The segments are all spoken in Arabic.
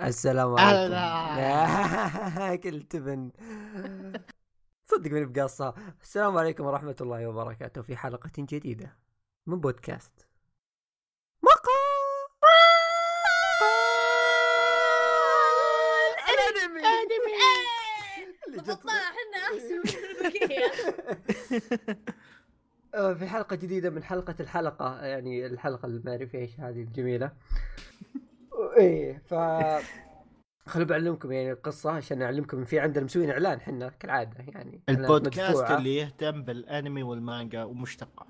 السلام. عليكم. كل تبن صدق من بقصة. السلام عليكم ورحمة الله وبركاته في حلقة جديدة من بودكاست. اللي جت- بطلع إحنا أحسن آه، في حلقة جديدة من حلقة الحلقة يعني الحلقة اللي ما أعرف إيش هذه الجميلة. إيه ف خلوا بعلمكم يعني القصة عشان نعلمكم في عندنا مسوين إعلان حنا كالعادة يعني. البودكاست مدفوعة. اللي يهتم بالأنمي والمانجا ومشتقات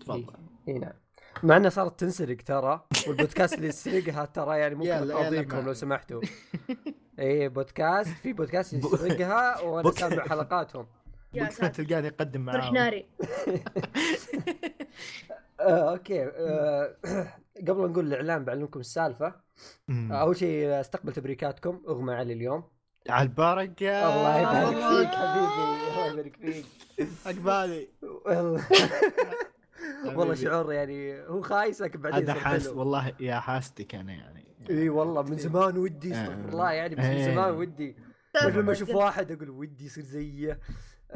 تفضل. اي نعم. مع انها صارت تنسرق ترى والبودكاست اللي يسرقها ترى يعني ممكن اقاضيكم. لو سمحتوا. اي بودكاست في بودكاست يسرقها وأنا سامع حلقاتهم. ساتر تلقاني اقدم معاهم. ناري. آه، أوكي. آه، قبل نقول الإعلان بعلمكم السالفة مم. أول شيء أستقبل تبريكاتكم أغمى علي اليوم. على البركة. الله يبارك. فيك حبيبي الله يبارك فيك. عقبالي والله. شعور يعني هو خايس لكن بعدين هذا يصير حاس. والله يا حاستك أنا يعني. إي والله من زمان ودي آه. استغفر الله يعني بس من. زمان ودي. كل ما أشوف واحد أقول ودي يصير زيه.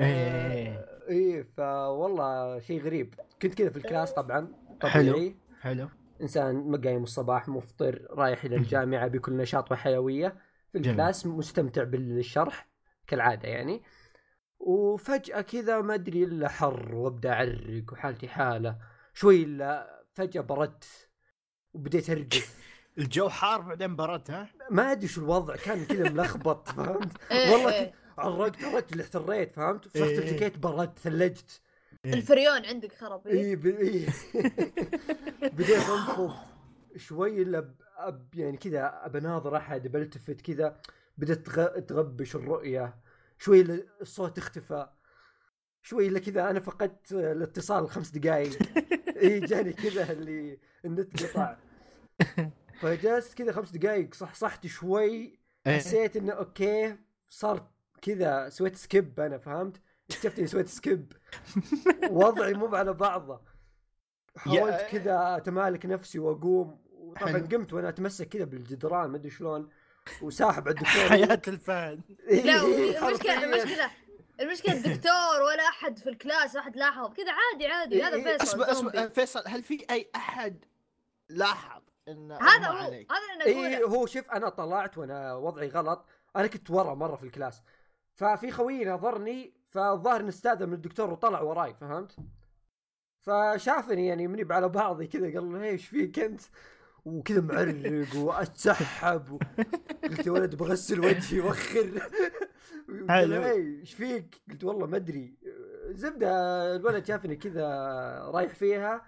إيه. إيه فوالله شيء غريب. كنت كذا في ال class طبعا حلو. طبيعي. حلو إنسان مقايم الصباح مفطر رايح إلى الجامعة بكل نشاط وحيوية. في جميل. ال class مستمتع بالشرح كالعادة يعني. وفجأة كذا ما أدري إلا حر وأبدأ أعرق وحالتي حالة. شوي إلا فجأة بردت وبديت ارجف الجو حار بعدين برد ها؟ ما أدري شو الوضع كان كذا ملخبط فهمت؟ إيه، والله إيه. عرقت عرقت اللي احتريت فهمت فتحت إيه. الجاكيت بردت ثلجت الفريون عندك خرب إيه؟ اي ب... إيه. بديت انفض شوي إلا ب... أب يعني كذا بناظر أحد بلتفت كذا بدأت تغ... تغبش الرؤية شوي الصوت اختفى شوي إلا كذا أنا فقدت الاتصال خمس دقائق اي جاني كذا اللي النت قطع فجلست كذا خمس دقائق صح صحت شوي إيه. حسيت إنه okay صار كذا سويت skip أنا فهمت؟ اكتشفت إني سويت skip. وضعي مو على بعضه. حاولت كذا أتمالك نفسي وأقوم. وطبعا. قمت وأنا أتمسك كذا بالجدران ما أدري شلون. وساحب على الدكتور. حياة الفهد إيه، لا المشكلة حرفياً. المشكلة المشكلة الدكتور ولا أحد في ال class أحد لاحظ. كذا عادي عادي. هذا فيصل اسمع. اسمع فيصل هل في أي أحد لاحظ إن هذا هو؟ هذا اللي إي نقوله هو شوف أنا طلعت وأنا وضعي غلط. أنا كنت ورا مرة في ال class. ففي خوي نظرني فالظاهر إنه استأذن من الدكتور وطلع وراي فهمت؟ فشافني يعني مني على بعضي كذا قال له إيش فيك أنت؟ وكذا معرق وأتسحب و... قلت يا ولد بغسل وجهي وخر قال إيش فيك؟ قلت والله ما أدري زبدة الولد شافني كذا رايح فيها.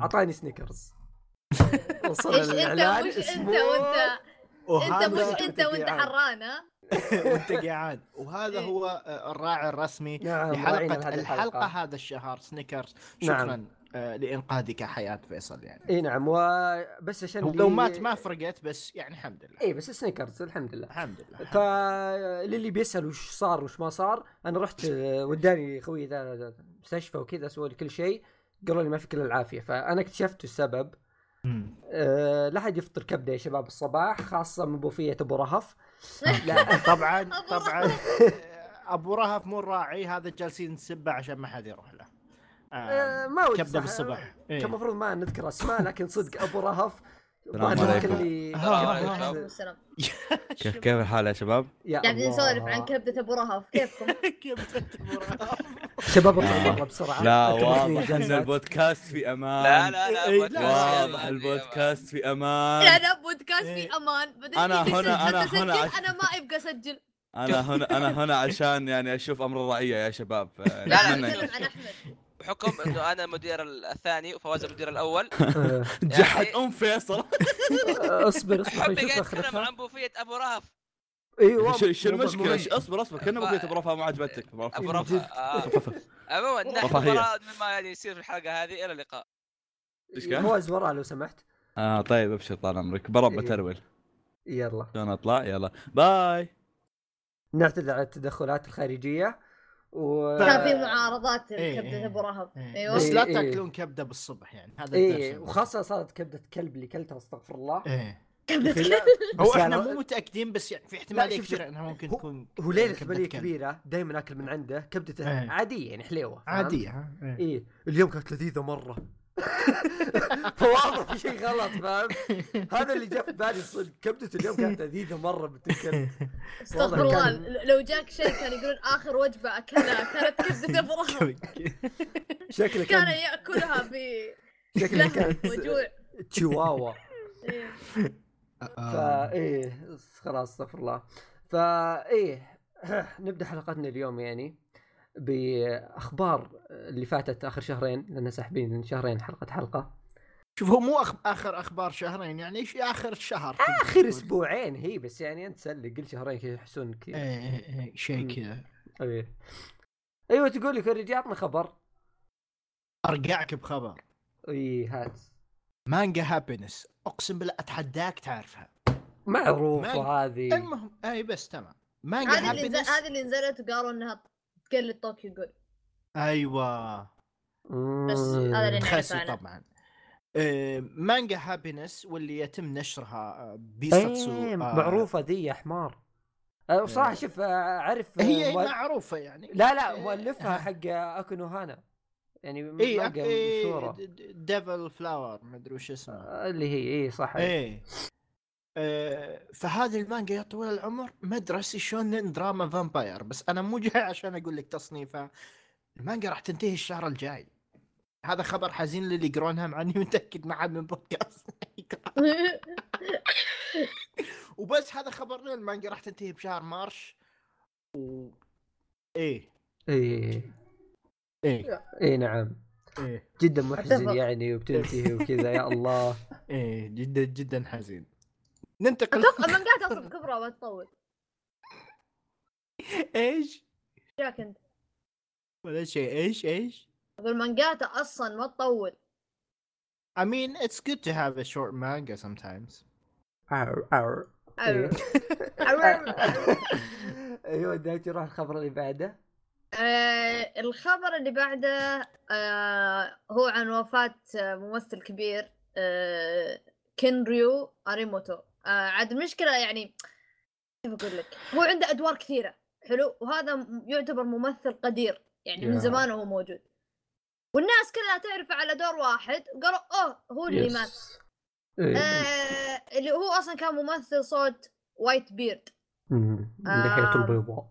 أعطاني سنيكرز وصل إيش أنت الإعلان اسمه وأنت أنت مش أنت وأنت. حران ها وانت جيعان وهذا هو آه، الراعي الرسمي نعم لحلقة الحلقة هذا الشهر سنيكرز نعم. شكرا آه، لإنقاذك حياة فيصل يعني. إي نعم وبس عشان لو مات ما فرقت بس يعني الحمد لله. إي بس سنيكرز الحمد لله. الحمد لله فللي بيسأل وش صار وش ما صار أنا رحت آه، وداني خوي ذا ذا مستشفى وكذا سووا لي كل شيء قالوا لي ما في كل العافية. فأنا اكتشفت السبب. أه لا حد يفطر كبدة يا شباب الصباح خاصة من بوفية أبو رهف. لا طبعا طبعا أبو رهف مو الراعي هذا جالسين نسبه عشان ما حد يروح له آه، ما ودي كبده. بالصبح إيه. كان المفروض ما نذكر أسماء لكن صدق أبو رهف السلام عليكم. كيف كيف الحال يا شباب؟ قاعدين. نسولف عن كبدة أبو رهف كيفكم؟ كبدة أبو رهف شباب اطلع آه. برا بسرعة لا واضح إن. البودكاست في أمان لا لا لا إيه، بودكاست لا. واضح البودكاست في لا أمان لا بودكاست إيه. في أمان بدل أنا إيدي هنا- أنت هنا أنا ما أبقى أسجل أنا هنا أنا هنا عشان يعني أشوف أمر الرعية يا شباب لا، لا، عن أحمد بحكم إنه أنا المدير الثاني وفواز المدير الأول. آه، جحد أم فيصل. اصبر اصبر حبي قاعد اتكلم عن بوفية أبو رهف. أيوه شو المشكلة؟ اصبر اصبر كنا بغيت برفع ما عجبتك أبو من رهف. جد. آه. عموما نحن مما يعني يصير في الحلقة هذه. إلى اللقاء. إيش كان؟ فواز ورا لو سمحت. آه طيب أبشر طال عمرك. برب. بترول يلا. شلون أطلع؟ يلا. باي. نعتذر على التدخلات الخارجية. و كان في معارضات إيه، كبدة إيه. ابو رهف إيه. أيوه بس إيه، لا إيه. تاكلون كبدة بالصبح يعني هذا إيه الدرس وخاصة صارت كبدة كلب اللي كلتها استغفر الله إيه كبدة لا، هو إحنا يعني- مو متأكدين بس يعني في شوف. كبيرة إنها ممكن هو- تكون هو ليلة كبدة احتمالية كلب. كبيرة دائما اكل من عنده كبدته إيه. عادية يعني حليوة؟ عادية ها إيه. إيه اليوم كانت لذيذة مرة فواضح في شيء غلط فاهم؟ هذا اللي جاء في بالي صدق. كبدته اليوم كانت لذيذة مرة بنت الكلب استغفر الله. كان- لو جاك شيء كان يقولون آخر وجبة أكلها كانت كبدة إبراهيم شكله كان كان يأكلها ب شكله كانت وجوع. تشواوا إيه. فا إيه خلاص استغفر الله. فا إيه نبدأ حلقتنا اليوم يعني. بأخبار اللي فاتت آخر شهرين لأن ساحبين شهرين حلقة حلقة. شوف هو مو أخ... آخر أخبار شهرين يعني إيش آخر الشهر آخر أسبوعين هي بس يعني أنت سلي قل شهرين كذا يحسون كثير إيه إيه إيه شيء كذا. إيه أيوه تقول لي كوريجي عطنا خبر. ارقعك بخبر. إي هات. مانجا Happiness أقسم بالله أتحداك تعرفها. معروفة هذه. المهم اي بس تمام. مانجا هذه اللي هذه اللي نزلت وقالوا إنها تقلد طوكيو جول أيوه. بس هذا اللي طبعا. آه، مانجا هابينس واللي يتم نشرها آه، بيساتسو إيه آه، معروفة ذي يا حمار. أه، وصراحه شوف أعرف هي مؤل- معروفة يعني. لا لا إيه، مؤلفها حق اكونو هانا يعني اي مانجا مشهورة. ديفل فلاور ما أدري وش اسمه آه، اللي هي اي صح. إيه. آه، فهذه المانجا يا طويل العمر مدرسة شونن دراما vampire بس أنا مو جاي عشان أقول لك تصنيفها. المانجا راح تنتهي الشهر الجاي. هذا خبر حزين للي يقرونها مع إني متأكد ما حد من بودكاست. وبس هذا خبرنا المانجا راح تنتهي بشهر March. و إيه. اي إيه. اي نعم. إيه. جدا محزن. يعني وبتنتهي وكذا يا الله. إيه جدا جدا حزين. ننتقل. أتوقع المانجات أصلا كبرى ما تطول. إيش؟ جاك أنت. ولا شيء. إيش؟ إيش؟ أقول أصلا ما تطول. I mean, it's good to have a short manga sometimes. أر إيه. أيوه دايتي روح الخبر اللي بعده. آه الخبر اللي بعده آه هو عن وفاة آه، ممثل كبير آه كينريو أريموتو. آه عاد المشكلة يعني كيف أقول لك هو عنده أدوار كثيرة حلو وهذا يعتبر ممثل قدير يعني من. زمان وهو موجود والناس كلها تعرفه على دور واحد وقالوا أوه هو اللي مات yes. إيه. آه اللي هو أصلا كان ممثل صوت Whitebeard اللحية آم. البيضاء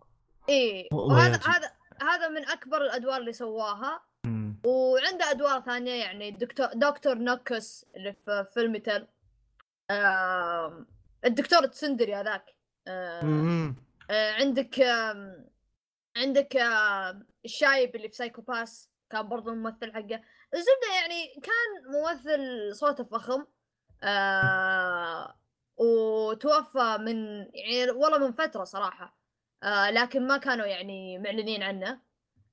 إيه وهذا. هذا هذا من أكبر الأدوار اللي سواها وعنده أدوار ثانية يعني دكتور دكتور نوكس اللي في Fullmetal آم، الدكتور تسندري هذاك. آم، آه، عندك آم، عندك آم، الشايب اللي في Psycho-Pass كان برضه الممثل حقه. الزبدة يعني كان ممثل صوته فخم. آه وتوفى من يعني والله من فترة صراحة. آه لكن ما كانوا يعني معلنين عنه.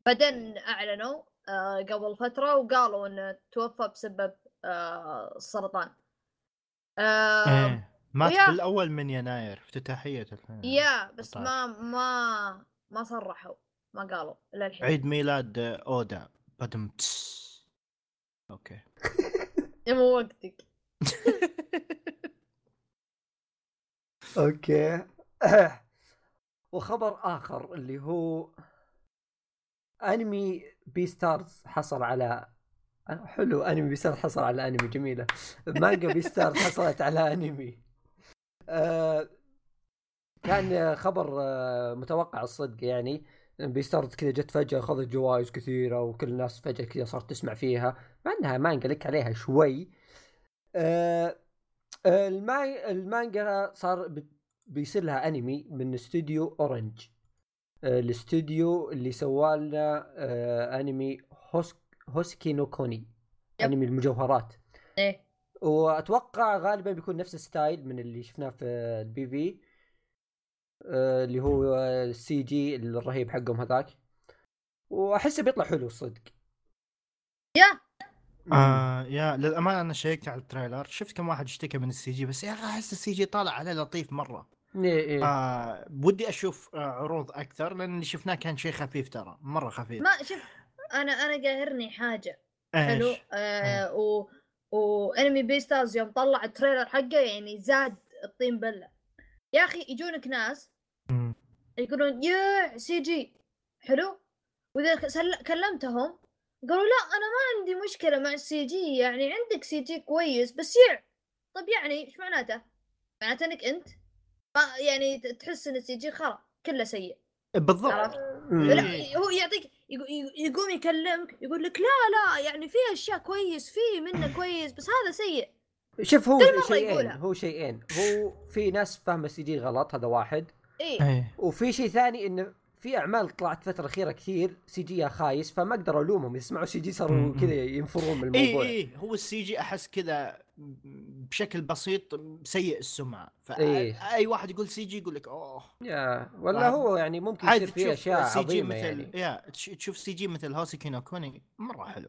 بعدين أعلنوا آه قبل فترة وقالوا إنه توفى بسبب آه السرطان. آه إيه مات ويا- بالأول من يناير افتتاحية الفيلم yeah بس 19. ما ما ما صرحوا ما قالوا الا الحين عيد ميلاد أودا ba dum tss. Okay يا مو وقتك okay وخبر آخر اللي هو أنمي Beastars حصل على حلو أنمي Beastars حصل على انمي جميلة. مانجا Beastars حصلت على أنمي. آه كان خبر آه متوقع الصدق يعني. Beastars كذا جت فجأة اخذت جوائز كثيرة وكل الناس فجأة كذا صارت تسمع فيها. مع إنها مانجا لك عليها شوي. آه الما- المانجا صار بيصير لها أنمي من استوديو Orange. الاستوديو اللي سوى لنا أنمي Hose- Hoseki no Kuni yep. انمي المجوهرات. إيه. وأتوقع غالبا بيكون نفس ال style من اللي شفناه في ال PV آه، اللي هو ال CG الرهيب حقهم هذاك. واحسه بيطلع حلو الصدق Yeah. آه yeah للأمانة أنا شيكت على ال trailer. شفت كم واحد اشتكى من ال CG بس يا أخي أحس ال CG طالع عليه لطيف مرة. إيه إيه. آه ودي أشوف آه عروض أكثر لأن اللي شفناه كان شيء خفيف ترى مرة خفيف. ما شوف أنا أنا قاهرني حاجة. حلو؟ آه و وانمي Beastars يوم طلع ال trailer حقه يعني زاد الطين بلة. يا أخي يجونك ناس. يقولون يا CG. حلو؟ وإذا سل- كلمتهم قالوا لا أنا ما عندي مشكلة مع ال CG يعني عندك CG كويس بس يع. طب يعني إيش معناته؟ معناته إنك أنت ما يعني تحس إن ال CG خرا كله سيء. بالضبط. لا هو يعطيك يقوم يكلمك يقول لك لا لا يعني في أشياء كويس في منه كويس بس هذا سيء. شوف هو كل مرة شيئين. هو شيئين هو في ناس فاهمة CG غلط هذا واحد. إيه. إيه. وفي شيء ثاني إنه في أعمال طلعت فتره اخيره كثير CG ها خايس فما أقدر ألومهم. يسمعوا CG صاروا. كذا ينفرون من إي الموضوع. إي هو ال CG أحس كذا بشكل بسيط سيء السمعة. إيه. فاي واحد يقول CG يقول لك أوه. yeah ولا هو يعني ممكن يصير فيه تشوف أشياء CG عظيمة مثل يعني. yeah تش- تشوف CG مثل Hoseki no Kuni مرة حلو.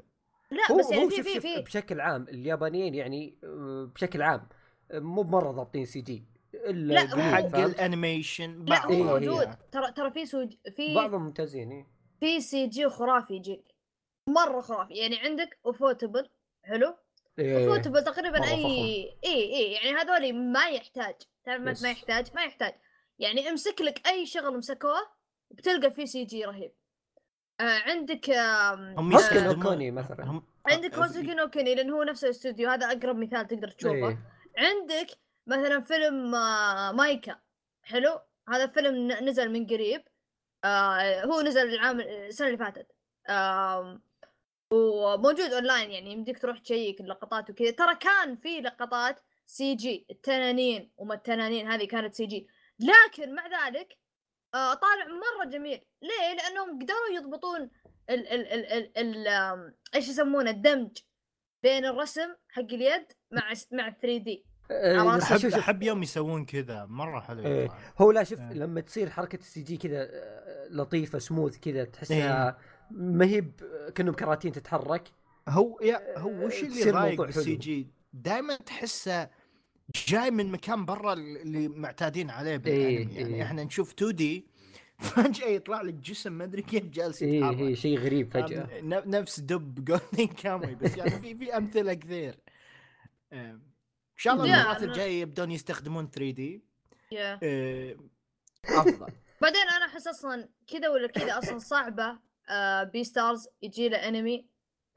لا هو بس يعني هو في في في بشكل عام اليابانيين يعني آه، بشكل عام مو بمرة ضابطين CG. إلا لا، حق؟ ال animation لا هو إيه، موجود. هي. ترى ترى في سوج في بعضهم ممتازين إيه. في CG خرافي يجيك. مرة خرافي. يعني عندك ufotable حلو؟ إيه. ufotable تقريبا أي. اي اي يعني هذول ما يحتاج. تعرف ما يحتاج ما يحتاج. يعني امسك لك أي شغل مسكوه بتلقى فيه CG رهيب. آه عندك هم آه، no يستخدمون- Kuni مثلا. هم- عندك آه، Hoseki no Kuni لأن هو نفس الاستوديو هذا أقرب مثال تقدر تشوفه. إيه. عندك مثلا فيلم آه، Maquia حلو؟ هذا فيلم نزل من قريب. آه هو نزل العام السنة اللي فاتت. وموجود أونلاين يعني يمديك تروح تشيك اللقطات وكذا. ترى كان في لقطات CG التنانين وما التنانين هذه كانت CG. لكن مع ذلك آه طالع مرة جميل. ليه؟ لأنهم قدروا يضبطون ال ال ال ال ال إيش يسمونه؟ الدمج بين الرسم حق اليد مع مع 3D. احب شوف- أحب يوم يسوون كذا مرة حلو إيه. هو لا شوف إيه. لما تصير حركة ال CG كذا آه، لطيفة سموث كذا تحسها ما هي كأنهم كراتين تتحرك. هو يا هو وش اللي رايق بال C. جي؟ دائما تحسه جاي من مكان برا اللي معتادين عليه بالانمي إيه، يعني إيه. إحنا نشوف 2D فجأة يطلع لك جسم ما أدري كيف جالس يتحرك. هي شيء غريب فجأة. نفس دب Golden Kamuy بس يعني في في أمثلة كثير. أم، ان شاء الله المرات أنا- الجايه يبدون يستخدمون 3D yeah. أفضل بعدين أنا أحس أصلا كذا ولا كذا أصلا صعبة آه Beastars يجي له انمي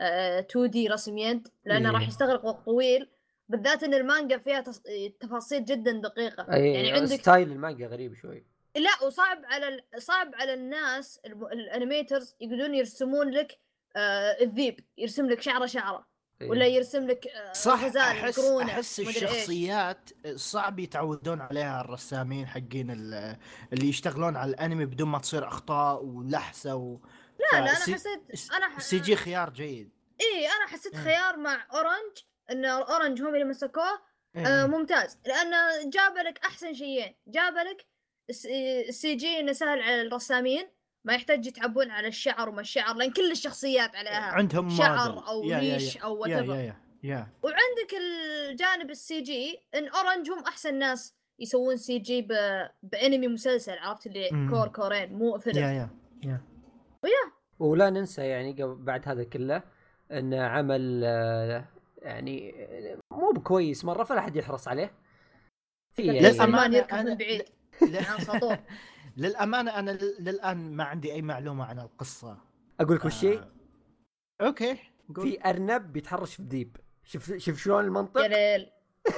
آه 2D رسم يد لأنه إيه. راح يستغرق وقت طويل بالذات إن المانجا فيها تص... تفاصيل جدا دقيقة اي يعني عندك style المانجا غريب شوي لا وصعب على ال... صعب على الناس. ال animators يقدرون يرسمون لك آه الذيب يرسم لك شعره شعره إيه. ولا يرسم لك آه صح أحس أحس. الشخصيات صعب يتعودون عليها الرسامين حقين ال- اللي يشتغلون على الأنمي بدون ما تصير أخطاء ولحسة و... لا لا أنا حسيت أنا ح... CG خيار جيد اي أنا حسيت إيه. خيار مع Orange إن Orange هم اللي مسكوه إيه. آه ممتاز لأنه جاب لك أحسن شيئين جاب لك الس- ال CG إنه سهل على الرسامين ما يحتاج يتعبون على الشعر وما الشعر لأن كل الشخصيات عليها عندهم شعر موديل. أو يا- يا- ريش yeah. أو yeah yeah yeah yeah. وعندك الجانب ال CG إن Orange هم أحسن ناس يسوون CG ب... بأنمي مسلسل عرفت اللي مم. كور كورين مو يا فيلم yeah. yeah ولا ننسى يعني قبل- بعد هذا كله إن عمل آه، يعني آه، مو بكويس مرة فلا أحد يحرص عليه. في يعني للأمانة يركض من بعيد. لا- للأمانة أنا لل- للآن ما عندي أي معلومة عن القصة. أقول لك وش شيء؟ آه، أوكي قول. في أرنب بيتحرش في ذيب شوف شوف شلون يا المنطق ليل.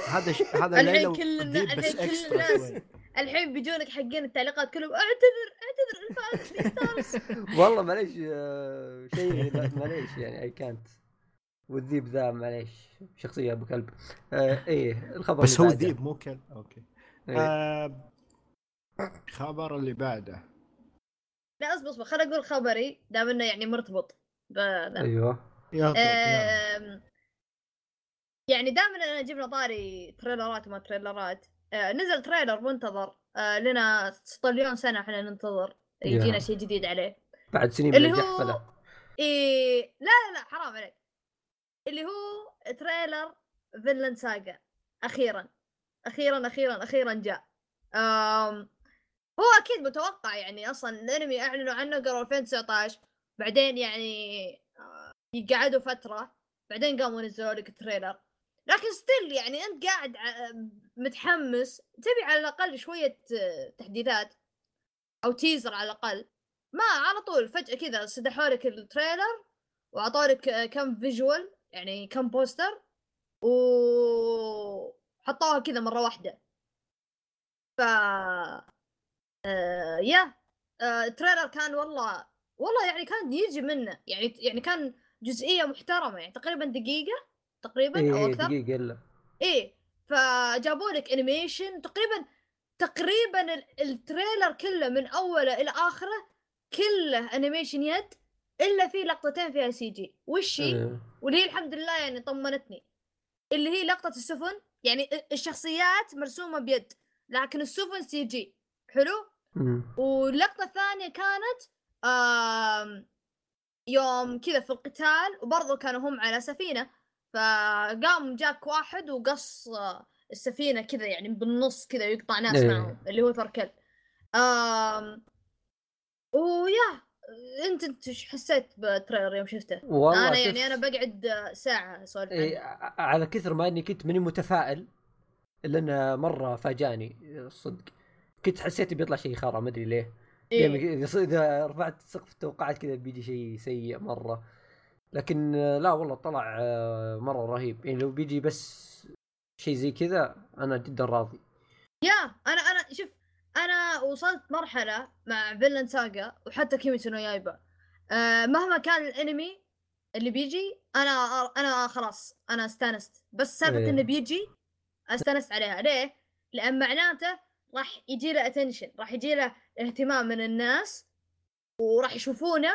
هذا ش... هذا الحين كل الحين كل الناس-. الحين بيجونك حقين التعليقات كلهم أعتذر أعتذر والله معليش آه، شيء لا، معليش يعني اي كانت والذيب ذا معليش شخصية أبو كلب. آه إيه الخبر بس هو. ذيب مو كلب. okay. إيه. آه... خبر اللي بعده. لا أصبر أصبر خليني أقول خبري. دام إنه يعني مرتبط بذا أيوه. آم، يعني دائما أنا جبنا طاري تريلرات وما تريلرات آه، نزل trailer منتظر آه، لنا طليون سنة إحنا ننتظر يجينا يا. شيء جديد عليه. بعد سنين من اللي هو إيه لا لا لا حرام عليك. اللي هو trailer Vinland Saga أخيرا أخيرا أخيرا أخيرا جاء. أم هو أكيد متوقع يعني أصلا الأنمي أعلنوا عنه قالوا 2019 بعدين يعني آه، قعدوا فترة بعدين قاموا نزلوا لك ال trailer. لكن still يعني أنت قاعد ع- متحمس تبي على الأقل شوية آه، تحديثات أو teaser على الأقل. ما على طول فجأة كذا سدحوا لك ال trailer وأعطوا لك آه، كم visual يعني كم poster وحطوها كذا مرة واحدة. ف آه يا آه ال trailer كان والله والله يعني كان يجي منه يعني يعني كان جزئية محترمة يعني تقريبا دقيقة تقريبا أو إيه أكثر. دقيقة إلا. إيه فجابوا لك animation تقريبا تقريبا ال- ال trailer كله من أوله إلى آخره كله animation يد إلا في لقطتين فيها CG وش هي؟ إيه. واللي هي الحمد لله يعني طمنتني. اللي هي لقطة السفن يعني ال- الشخصيات مرسومة بيد لكن السفن CG حلو؟ مم. واللقطة الثانية كانت يوم كذا في القتال وبرضه كانوا هم على سفينة فقام جاك واحد وقص آه، السفينة كذا يعني بالنص كذا ويقطع ناس إيه. معهم اللي هو ثركل آم ويا انت انت إيش حسيت بالتريلر يوم شفته؟ والله أنا يعني أنا بقعد آه، ساعة أسولف إيه على كثر ما إني كنت ماني متفائل إلا انه مرة فاجأني الصدق كنت حسيت بيطلع شيء خرا ما أدري ليه. إيه. يعني إذا رفعت سقف التوقعات كذا بيجي شيء سيء مرة. لكن لا والله طلع آه، مرة رهيب. يعني لو بيجي بس شيء زي كذا أنا جدا راضي. يا أنا أنا شوف أنا وصلت مرحلة مع Vinland Saga وحتى Kimetsu no Yaiba مهما كان الانمي اللي بيجي أنا أنا خلاص أنا استانست. بس سالفة إيه. إنه بيجي أستانست عليها. ليه؟ لأن معناته راح يجي له attention راح يجي له اهتمام من الناس وراح يشوفونه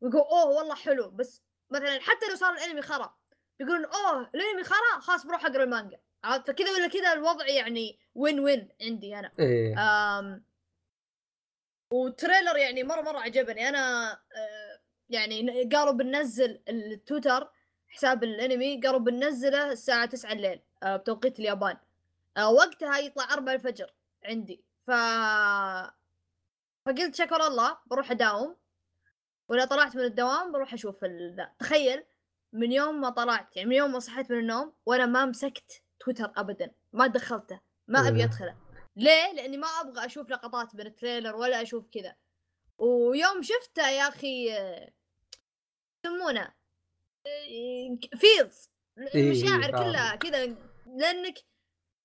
ويقول أوه والله حلو. بس مثلا حتى لو صار الانمي خرا يقولون أوه الانمي خرا خلاص بروح أقرأ المانجا. عرفت؟ فكذا ولا كذا الوضع يعني وين وين عندي أنا. إيه. آم و trailer يعني مرة مرة عجبني. أنا آه، يعني قالوا بننزل التويتر حساب الانمي قالوا بننزله الساعة 9 الليل آه، بتوقيت اليابان. آه، وقتها يطلع 4 الفجر. عندي ف فقلت شكر الله بروح أداوم ولا طلعت من الدوام بروح أشوف ال- تخيل من يوم ما طلعت يعني من يوم ما صحيت من النوم وأنا ما مسكت تويتر ابدا ما دخلته ما أبي إيه. أدخله ليه؟ لأني ما أبغى أشوف لقطات من التريلر ولا أشوف كذا ويوم شفته يا أخي يسمونه feels إيه، المشاعر. كلها كذا لأنك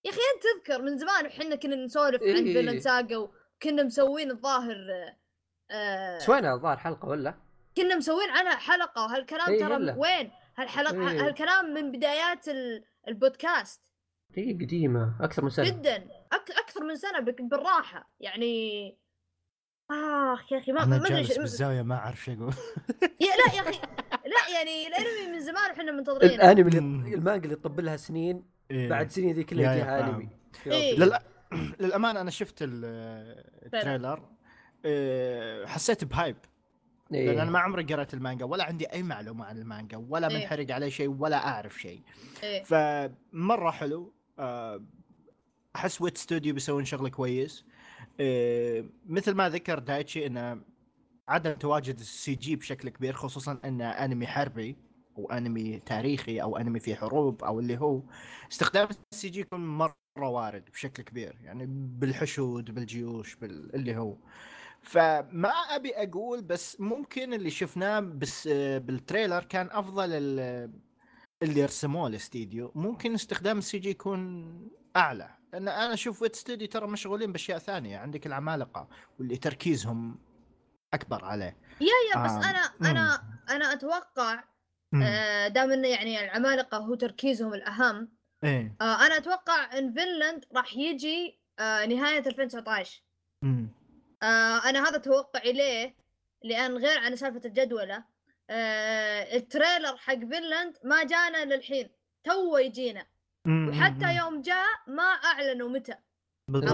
يا أخي أنت تذكر من زمان وحنا كنا نسولف عن إيه. Vinland Saga وكنا مسوين الظاهر آه، سوينا الظاهر حلقة ولا؟ كنا مسوين عنها حلقة وهالكلام إيه، ترى. وين؟ هالحلقة إيه. هالكلام من بدايات ال- البودكاست هي قديمة أكثر من سنة جدا أك... أكثر من سنة بالراحة يعني آخ يا أخي ما أنا ما أدري جالس بالزاوية ما أعرف شو أقول يا لا يا أخي لا يعني الأنمي من زمان وحنا منتظرينه الأنمي. المانجا اللي تطب لها سنين إيه. بعد سنين ذي كلها يجيها. انمي إيه. للأمانة أنا شفت ال- ال trailer إيه، حسيت ب hype إيه. لأن أنا ما عمري قرأت المانجا ولا عندي أي معلومة عن المانجا ولا إيه. منحرق عليه شيء ولا أعرف شيء إيه. فمرة حلو آه، أحس Wit Studio بيسوون شغل كويس آه، مثل ما ذكر دايتشي إنه عدم تواجد ال CG بشكل كبير خصوصا إنه أنمي حربي أو أنمي تاريخي أو أنمي في حروب أو اللي هو استخدام ال CG يكون مرة وارد بشكل كبير يعني بالحشود بالجيوش بال... اللي هو. فما أبي أقول بس ممكن اللي شفناه بس بال trailer كان أفضل ال- اللي رسموه الاستديو. ممكن استخدام ال CG يكون أعلى لأن أنا أشوف Wit Studio ترى مشغولين بأشياء ثانية عندك العمالقة واللي تركيزهم أكبر عليه. yeah yeah بس آه. أنا أنا أنا أتوقع دام إنه يعني العمالقة هو تركيزهم الأهم إيه آه، أنا أتوقع إن فينلاند راح يجي آه، نهاية 2019 مم. آه أنا هذا توقعي ليه؟ لأن غير عن سالفة الجدولة آه ال trailer حق فينلاند ما جانا للحين تو يجينا. وحتى يوم جاء ما أعلنوا متى بالضبط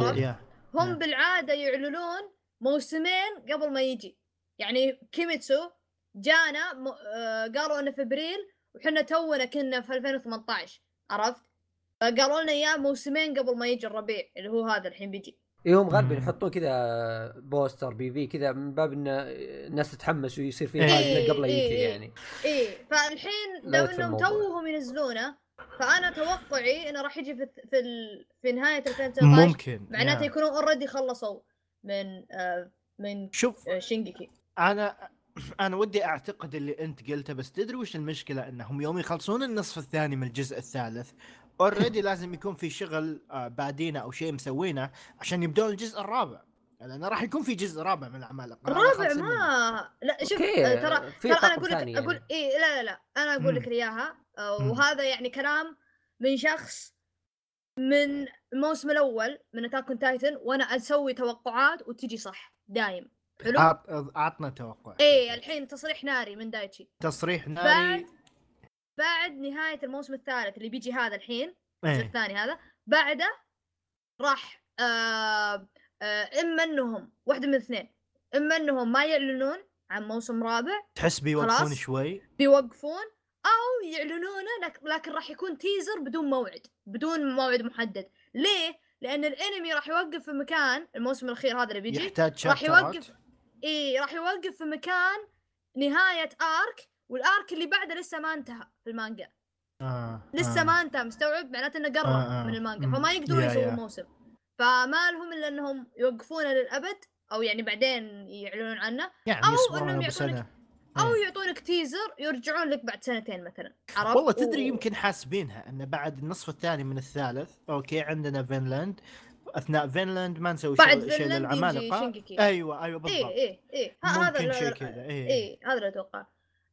هم. بالعادة يعلنون موسمين قبل ما يجي يعني Kimetsu جانا م... آه قالوا انه في أبريل وحنا تونا كنا في 2018 عرفت؟ فقالوا لنا إياه موسمين قبل ما يجي الربيع اللي هو هذا الحين بيجي إيه هم غالبا. يحطون كذا poster PV كذا من باب إن الناس تتحمس ويصير في إيه. قبل لا يجي إيه. يعني إيه فالحين يدخل إنهم. توهم ينزلونه فأنا توقعي إنه راح يجي في في, ال... في نهاية 2019 ممكن معناته. يكونوا already خلصوا من آه من شوف آه Shingeki أنا أنا ودي أعتقد اللي أنت قلته بس تدري وش المشكلة إنهم يوم يخلصون النصف الثاني من الجزء الثالث already لازم يكون في شغل آه، بعدينه أو شيء مسوينه عشان يبدون الجزء الرابع لأن راح يكون في جزء رابع من هذا الرابع. ما لا شوف آه، ترى ترى أنا أقول لك ثاني أقول يعني. اي لا لا لا أنا أقول لك. إياها آه،. وهذا يعني كلام من شخص من الموسم الأول من Attack Titan وأنا أسوي توقعات وتجي صح دايم حلو؟ اعطنا توقع. إيه الحين تصريح ناري من دايتشي. تصريح ناري. بعد بعد نهاية الموسم الثالث اللي بيجي هذا الحين إيه. الثاني هذا بعده راح آه آه إما إنهم واحدة من اثنين إما إنهم ما يعلنون عن موسم رابع تحس بيوقفون. شوي؟ بيوقفون أو يعلنونه لك- لكن راح يكون تيزر بدون موعد بدون موعد محدد. ليه؟ لأن الأنمي راح يوقف في مكان الموسم الأخير هذا اللي بيجي يحتاج راح يوقف إي راح يوقف في مكان نهاية ارك والارك اللي بعده لسه ما انتهى في المانجا آه. لسه آه. ما انتهى مستوعب معناته إنه قرب آه، آه. من المانجا. فما يقدرون يسوون. موسم فما لهم إلا إنهم يوقفونه للأبد أو يعني بعدين يعلنون عنه يعني إنهم ابو يعطونك- سنه أو إيه. يعطونك teaser يرجعون لك بعد سنتين مثلا عرفت والله تدري و- يمكن حاسبينها ان بعد النصف الثاني من الثالث أوكي عندنا فينلاند أثناء فينلاند ما نسوي بعد شيء للعمالقة. أيوه أيوه بالضبط. إيه إيه ه- هذا شيء كذا إيه. إيه هذا اللي أتوقع.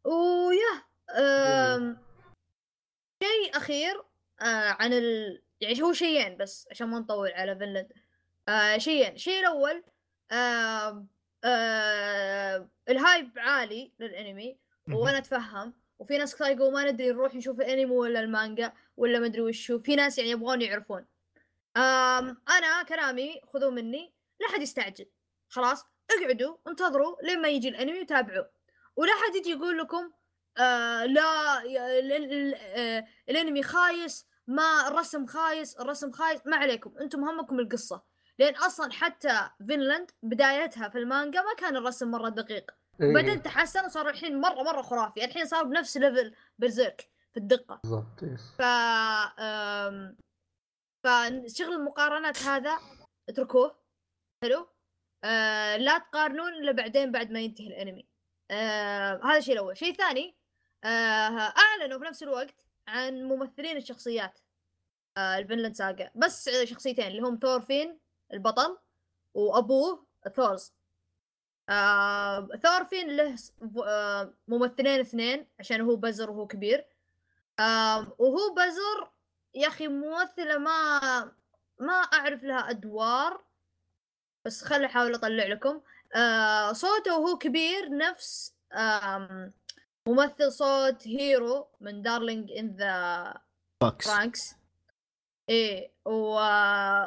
ويا أم... شيء أخير آه عن ال... يعني هو شيئين بس عشان ما نطول على فينلاند آه شيئين. الشيء الأول ال hype عالي للأنمي. وأنا أتفهم. وفي ناس كثير يقولوا ما ندري نروح نشوف الانمي ولا المانجا ولا ما أدري وشو في ناس يعني يبغون يعرفون. أنا كلامي خذوه مني لا حد يستعجل. خلاص اقعدوا انتظروا لين ما يجي الأنمي وتابعوه ولا حد يجي يقول لكم آه لا آه الأنمي خايس ما الرسم خايس الرسم خايس. ما عليكم أنتم همكم القصة. لأن أصلا حتى فينلاند بدايتها في المانجا ما كان الرسم مرة دقيق. إيه، بعدين تحسن وصار الحين مرة مرة خرافي. الحين صار بنفس level Berserk في الدقة. بالضبط. ف. فشغل المقارنات هذا اتركوه. حلو؟ آه لا تقارنون إلا بعدين بعد ما ينتهي الانمي. آه هذا الشيء الأول. شيء ثاني آه أعلنوا في نفس الوقت عن ممثلين الشخصيات آه ال Vinland Saga. بس شخصيتين اللي هم ثورفين البطل وأبوه ثورز. آه ثورفين له آه ممثلين اثنين عشان هو بزر وهو كبير. آه وهو بزر يا أخي ممثله ما ما أعرف لها أدوار بس خلي أحاول أطلع لكم. آه صوته وهو كبير نفس آم ممثل صوت هيرو من Darling in the Franxx إيه و...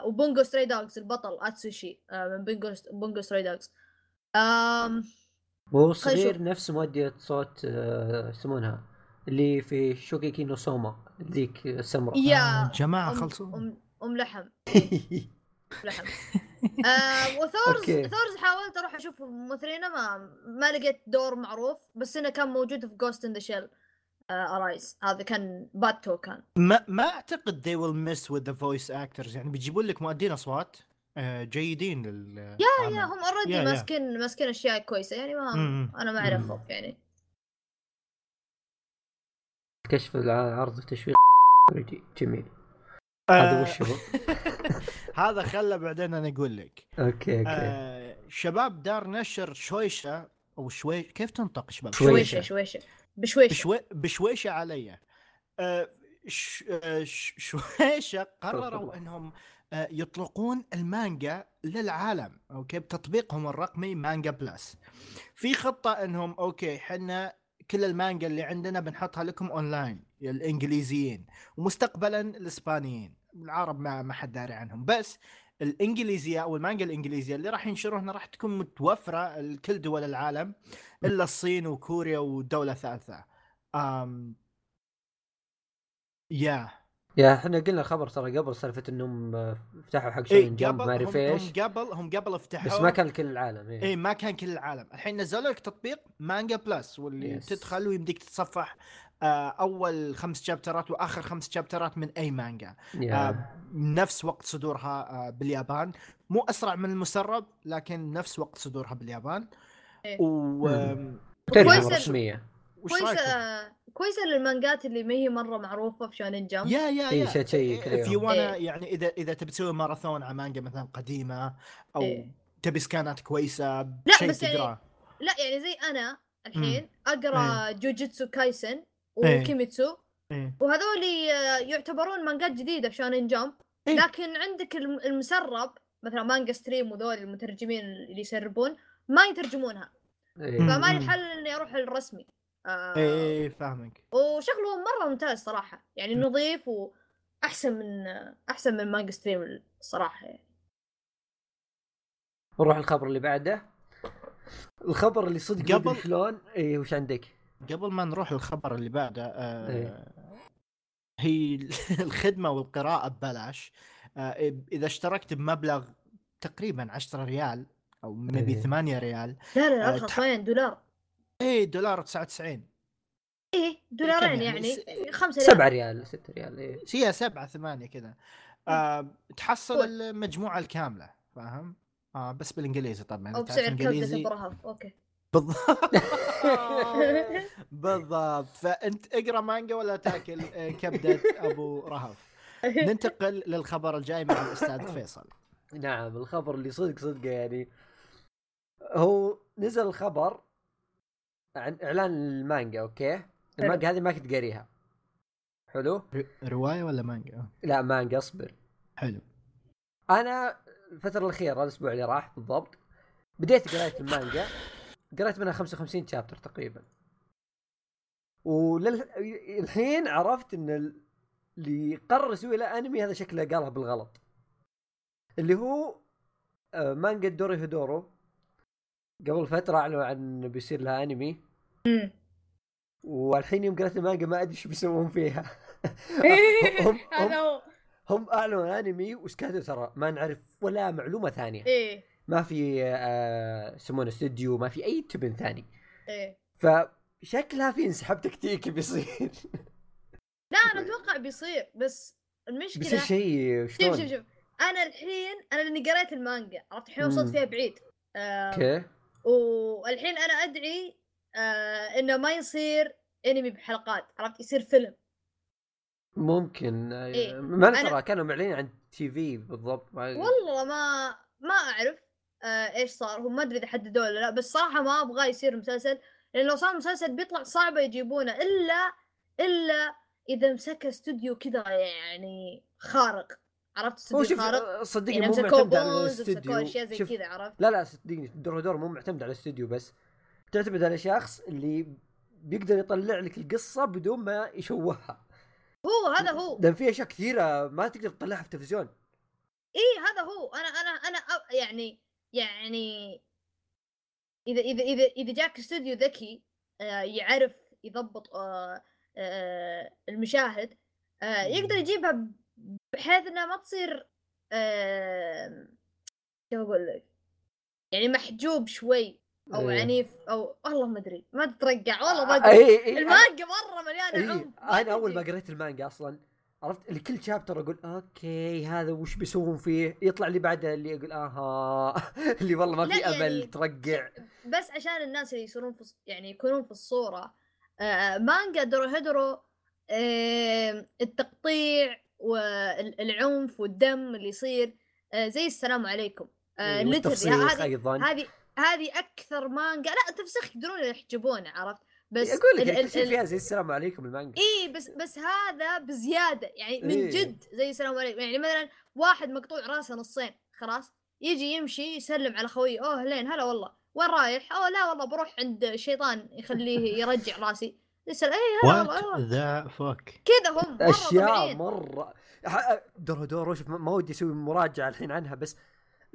و Bungo Stray Dogs البطل اتسوشي آه من Bungo Bungo Stray Dogs. آم وهو صغير. نفس مؤدية صوت آه، يسمونها. اللي في Shokugeki no Soma ذيك السمراء. يا جماعة أم, خلصوا. أم, أم لحم. لحم. آه وثورز أوكي. ثورز حاولت أروح أشوف ممثلينه ما ما لقيت دور معروف بس إنه كان موجود في Ghost in the Shell Arise هذا كان باتو كان. ما ما أعتقد they will mess with the voice actors. يعني بيجيبون لك مؤدين أصوات آه، جيدين لل يا يا هم already. ماسكين ماسكين أشياء كويسة. يعني ما. أنا ما. خوف يعني. كشف العرض وتشويق جميل. هذا وش هو؟ هذا خله بعدين أنا أقول لك. أوكي أوكي. آه شباب دار نشر شويشة أو شوي كيف تنطق شباب؟ شويشة. شويشة شويشة. بشويشة. بشوي... بشويشة علي. آه ش... آه ش... شويشة قرروا. إنهم آه يطلقون المانجا للعالم. أوكي بتطبيقهم الرقمي Manga Plus في خطة إنهم أوكي حنا كل المانجا اللي عندنا بنحطها لكم اونلاين الإنجليزيين ومستقبلا الإسبانيين. العرب ما ما حد داري عنهم. بس الإنجليزية أو المانجا الإنجليزية اللي راح ينشروها راح تكون متوفرة لكل دول العالم إلا الصين وكوريا ودوله ثالثه. أم... يا يا إحنا قلنا الخبر ترى قبل سالفة إنهم آه، فتحوا حق إيه Jump قبل ما اعرف إيش هم قبل هم قبل افتحوا. بس ما كان لكل العالم إيه. اي ما كان كل العالم. الحين نزلوا لك تطبيق Manga Plus واللي Yes. تدخل ويمديك تتصفح آه أول خمس chapter ات وآخر خمس chapter ات من أي مانجا. آه نفس وقت صدورها آه باليابان. مو أسرع من المسرب لكن نفس وقت صدورها باليابان. إيه. و رسمية. وش كويسة رايكم؟ كويسة للمانجات اللي ما هي مرة معروفة في Shonen Jump يا يا إيه، يا شيء- شيء في يوم. وأنا إيه. يعني إذا إذا تبي تسوي ماراثون على مانجا مثلا قديمة أو إيه. تبي scan ات كويسة لا، شيء بس يعني تقراه لا يعني زي أنا الحين أقرأ جوجيتسو كايسن إيه. وكيميتسو إيه. وهذول يعتبرون مانجات جديدة في Shonen Jump إيه. لكن عندك الم- المسرب مثلا Manga Stream وذول المترجمين اللي يسربون ما يترجمونها إيه. فما لي حل إني أروح للرسمي آه إيه فاهمك. وشغله مرة ممتاز صراحة يعني نظيف وأحسن من أحسن من مانجا ستريم الصراحه يعني. نروح الخبر اللي بعده. الخبر اللي صدق قبل- شلون؟ اي وش عندك؟ قبل ما نروح الخبر اللي بعده آه إيه. هي الخدمة والقراءة ببلاش. آه إذا اشتركت بمبلغ تقريبا 10 ريال أو نبي إيه. 8 ريال لا لا آه، أرخص تح- one دولار. اي دولار 99 إيه دولارين كم يعني؟ يعني؟ خمسة ريال. 7 ريال 6 ريال إيه. هي 7 8 كذا. آه تحصل قول. المجموعة الكاملة فاهم؟ آه بس بالإنجليزي طبعا أو بسعر كبدة إنجليزي. أوكي. بالضبط بالضبط. فأنت اقرأ مانجا ولا تأكل آه، كبدة أبو رهف. ننتقل للخبر الجاي مع الأستاذ فيصل. نعم الخبر اللي صدق صدق يعني. هو نزل الخبر عن إعلان المانجا أوكي؟ المانجا هذه ما كنت قاريها. حلو؟ رواية ولا مانجا؟ لا مانجا اصبر. حلو. أنا الفترة الأخيرة الأسبوع اللي راح بالضبط بديت قراية المانجا. قريت منها 55 chapter تقريبا. وللحين عرفت إن ال- اللي قرر يسوي له انمي هذا شكله قالها بالغلط. اللي هو آه، مانجا دوري هيدورو قبل فترة أعلنوا عن بيصير لها انمي مم. والحين يوم قريت المانجا ما أدري إيش بيسوون فيها. هم هذا هم هو. هم أعلنوا انمي وسكتوا ترى ما نعرف ولا معلومة ثانية. إيه. ما في آه يسمونه استوديو ما في أي تبن ثاني. إيه. فشكلها في انسحاب تكتيكي بيصير. لا أنا أتوقع بيصير بس المشكلة بيصير شيء شوف شوف شوف. أنا الحين أنا لأني قريت المانجا عرفت الحين وصلت. فيها بعيد. آه أوكي. والحين أنا ادعي آه إنه ما يصير انمي بحلقات عرفت؟ يصير فيلم. ممكن آه، إيه. ما أنا- ترى كانوا معلنين عن TV بالضبط ما والله ما ما أعرف آه إيش صار هم ما أدري إذا حددوا ولا لا بس صراحة ما أبغى يصير مسلسل لأن لو صار مسلسل بيطلع صعبه يجيبونه إلا إلا إذا مسك استوديو كذا يعني خارق عرفت؟ استوديو خارق. آه، صدقني يعني مو معتمد على الاستوديو. أشياء زي كذا عرفت؟ لا لا صدقني دور دور مو معتمد على الاستوديو بس تعتمد على شخص اللي بيقدر يطلع لك القصة بدون ما يشوهها. هو هذا هو. لأن في أشياء كثيرة ما تقدر تطلعها في التلفزيون. إيه هذا هو. أنا أنا أنا يعني يعني إذا إذا إذا إذا جاك استوديو ذكي آه، يعرف يضبط آه، آه، المشاهد يقدر يجيبها بحيث إنها ما تصير كيف أقول لك؟ يعني محجوب شوي. أو إيه. عنيف أو والله ما أدري ما تترقع والله ما أدري أي أي المانجا مرة مليانة إيه. عنف ما أنا أول ما. قريت المانجا أصلا عرفت اللي كل chapter أقول أوكي هذا وش بيسوون فيه يطلع لي بعده اللي أقول آها اللي والله ما في يعني أمل ترقع بس عشان الناس اللي يصيرون في يعني يكونون في الصورة آه مانجا دورهيدرو آه التقطيع والعنف والدم اللي يصير آه زي السلام عليكم آه إيه، هذه أيضا هذه أكثر مانجا. لا التفسيخ يقدرون يحجبونه عرفت؟ بس أقول لك ال- ال- فيها زي السلام عليكم المانجا. اي بس بس هذا بزيادة. يعني من إيه. جد زي السلام عليكم. يعني مثلا واحد مقطوع راسه نصين خلاص؟ يجي يمشي يسلم على خويه أوه هلين هلا والله. وين رايح؟ أوه لا والله بروح عند شيطان يخليه يرجع راسي. يسأل اي هلا والله. the fuck كذا هم مرة أشياء طبيعيين. مرة. دورو دورو شوف ما ما ودي أسوي مراجعة الحين عنها بس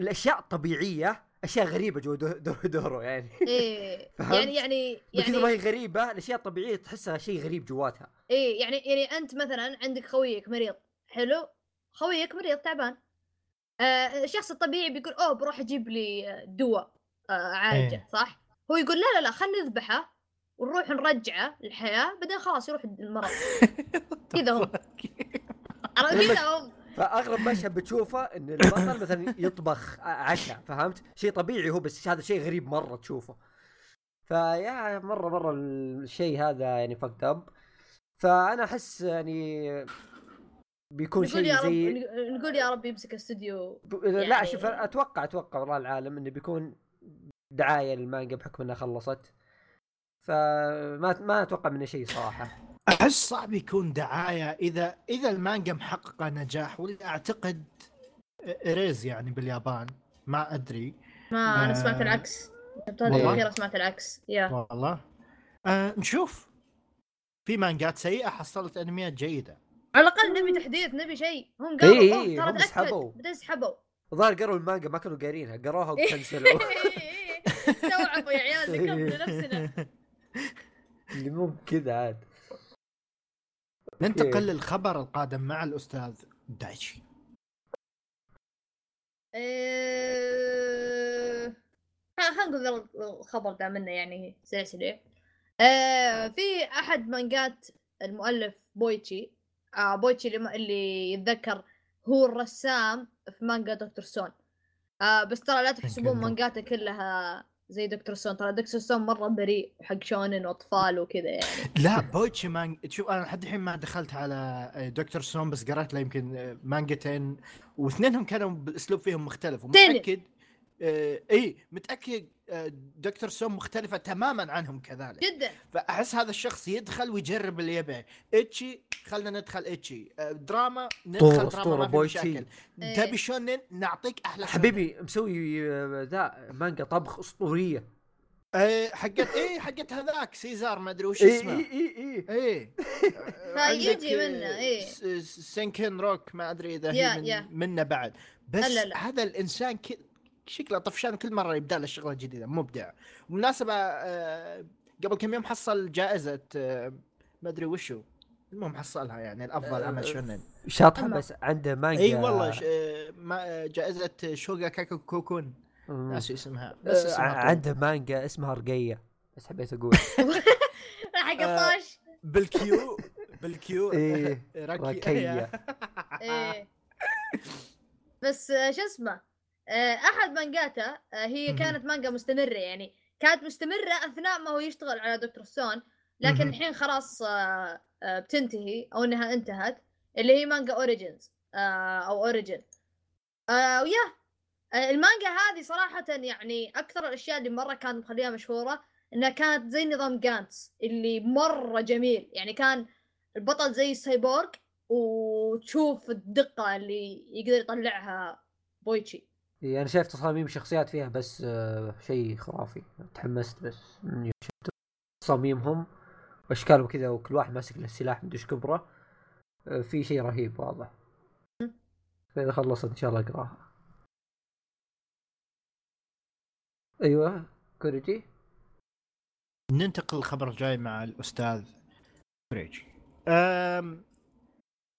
الأشياء طبيعية أشياء غريبة جوا دو- دورو دورو يعني. إيه؟ يعني يعني كثر ما يعني هي غريبة الأشياء الطبيعية تحسها شيء غريب جواتها. إيه يعني يعني أنت مثلا عندك خويك مريض حلو؟ خوي يكبر يصير تعبان. آه الشخص الطبيعي بيقول أوه بروح أجيب لي آه، دواء آه عالجة. إيه. صح؟ هو يقول لا لا لا خلينا نذبحه ونروح نرجعه للحياة بعدين خلاص يروح المرض. كذا هم. كذا هم. فاغرب مشهد بتشوفه إن البطل مثلا يطبخ عشاء فهمت؟ شيء طبيعي هو بس هذا شيء غريب مرة تشوفه. فيا مرة مرة الشيء هذا يعني fucked up فأنا أحس يعني بيكون نقول شيء يا رب زي نقول يا رب يمسك استوديو ب- لا يعني- شوف أتوقع أتوقع والله العالم إنه بيكون دعاية للمانجا بحكم إنها خلصت فما ما أتوقع منه شيء صراحة أحس صعب يكون دعاية. إذا إذا المانجا محققة نجاح ولا أعتقد Aries يعني باليابان ما أدري. ما أنا آه. سمعت العكس. الأخيرة سمعت العكس يا. والله؟ آه نشوف. في مانجات سيئة حصلت انميات جيدة. على الأقل نبي تحديث نبي شيء. هم قالوا إي أوه، إي، ترى تاكد سحبوا. بعدين سحبوا. الظاهر قروا المانجا ما كانوا قارينها قروها وكنسلوا. استوعبوا يا عيال ذكرنا نفسنا. اللي مو بكذا عاد. ننتقل للخبر القادم مع الأستاذ دايتشي. إيه، خلينا نقول الخبر ده منه يعني سريع سريع آه، في أحد مانجات المؤلف بويتشي آه بويتشي اللي, يتذكر هو الرسام في مانجا دكتور ستون. آه بس ترى لا تحسبون. مانجاته كلها زي دكتور ستون. ترى دكتور سون مرة بريء وحق shonen وأطفال وكذا يعني. لا بويتشي مانج شوف أنا لحد الحين ما دخلت على دكتور ستون بس قرأت له يمكن مانجتين. واثنينهم كانوا بالاسلوب فيهم مختلف. ومتأكد آه إي متأكد آه دكتور ستون مختلفة تماما عنهم كذلك جدا فأحس هذا الشخص يدخل ويجرب اللي يبيه ecchi خلنا ندخل ecchi آه، دراما ندخل دراما ما في بويتشي. مشاكل إيه. تبي shonen نعطيك أحلى shonen. حبيبي مسوي آه، ذا مانجا طبخ أسطورية إيه حقت إيه حقت هذاك سيزار ما أدري وش اي اسمه اي اي اي إيه فيجي منه، آه، إيه. س- س- سن كن روك ما أدري إذا هي من. منه بعد بس لا، لا. هذا الإنسان ك... شكله طفشان كل مرة يبدأ له شغلة جديدة مبدع بالمناسبه آه، قبل كم يوم حصل جائزة آه، ما أدري وشو المهم حصلها يعني الأفضل آه، عمل shonen شاطحه. بس عنده مانجا إي والله ش... آه، ما... آه، جائزة شوغاكوكان. ناسي اسمها بس بس اسمها. عنده مانجا اسمها رقية بس حبيت أقول حق آه. الطاش بالكيو بالكيو. إيه بس آه، شو اسمه آه، أحد مانجاته آه، هي. كانت مانجا مستمرة يعني كانت مستمرة أثناء ما هو يشتغل على دكتور سون لكن. الحين خلاص آه، آه، بتنتهي أو إنها انتهت اللي هي مانجا اوريجينز أو اوريجين ويا آه، المانجا هذه صراحة يعني أكثر الأشياء اللي مرة كانت مخليها مشهورة إنها كانت زي نظام جانتس اللي مرة جميل يعني كان البطل زي السايبورغ وتشوف الدقة اللي يقدر يطلعها بويتشي إيه، أنا شايف تصاميم شخصيات فيها بس آه، شيء خرافي. تحمست بس إني شفت تصاميمهم وأشكالهم كذا وكل واحد ماسك له سلاح مدري إيش كبره. آه، في شيء رهيب واضح. فإذا خلصت إن شاء الله أقرأها. أيوه كوريجي؟ ننتقل للخبر الجاي مع الأستاذ فريجي أم...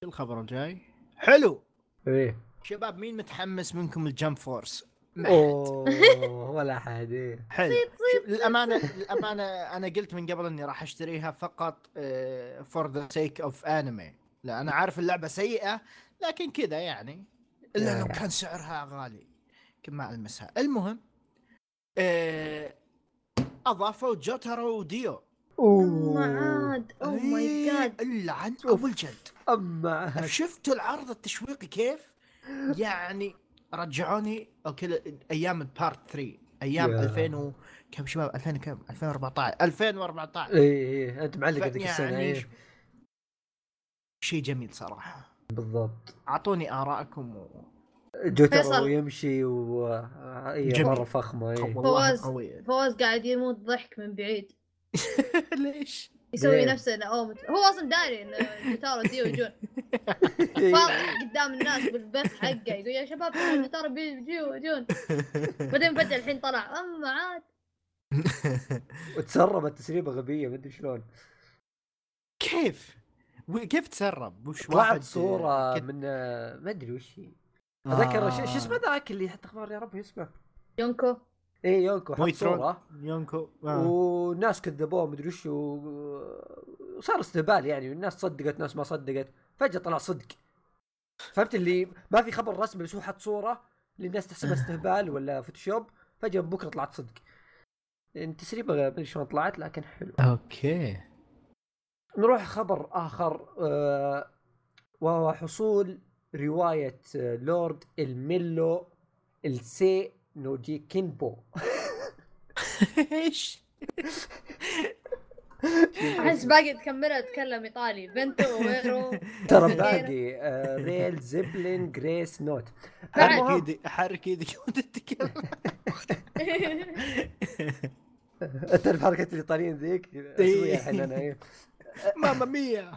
الخبر الجاي. حلو! إيه. شباب مين متحمس منكم الجمب فورس؟ حد. أوه ولا أحد إيه. حلو. شوف، للأمانة للأمانة أنا قلت من قبل إني راح أشتريها فقط for the sake of anime لا أنا عارف اللعبة سيئة لكن كذا يعني. إلا لو. كان سعرها غالي يمكن ما ألمسها. المهم آه، أضافوا جوترو وديو. أما عاد. oh my إيه، جاد الا عن. ابو الجلد. أما. شفتوا العرض التشويقي كيف؟ يعني رجعوني أوكي أيام ال part 3 أيام يا. 2000 و... كم شباب 2000 كم 2014 2014 إيه إيه انت معلق هذيك السنة يعني ش- شيء جميل صراحة بالضبط أعطوني آرائكم و... جوترو فيصل. يمشي و اي. مره فخمة والله فواز. فواز قاعد يموت ضحك من بعيد ليش؟ يسوي؟ نفسه إنه أوه مت- هو أصلا داري ان جوترو وديو يجون. فاضح قدام الناس بالبث حقه يقول يا شباب جيتارو بيجوا يجون بعدين فجأة الحين طلع أما عاد وتسربت تسريبه غبيه ما أدري شلون كيف؟ كيف تسرب؟ وش طلعت واحد صورة كت- من آه، ما أدري وش هي أتذكر ش- شو اسمه آه. ذاك اللي حتى أخبار يا رب اسمه يونكو اي يونكو حط. صورة. يونكو آه. وناس كذبوه مدري وش وصار استهبال يعني والناس صدقت ناس ما صدقت. فجأة طلع صدق. فهمت اللي ما في خبر رسمي بس هو حط صورة اللي الناس تحسبها استهبال ولا فوتوشوب. فجأة بكرة طلعت صدق. يعني تسريبة ما أدري شلون طلعت لكن حلو. okay. نروح خبر آخر آه وهو حصول رواية آه، Lord El-Melloi II Sei no Jikenbo إيش؟ أحس باقي تكملها تتكلم إيطالي. بنتو وغيره ترى باقي آه Rail Zeppelin Grace Note. حرك يدك حرك يدك وانت تتكلم؟ تعرف حركة الإيطاليين ذيك؟ اسويها الحين أنا. mamma mia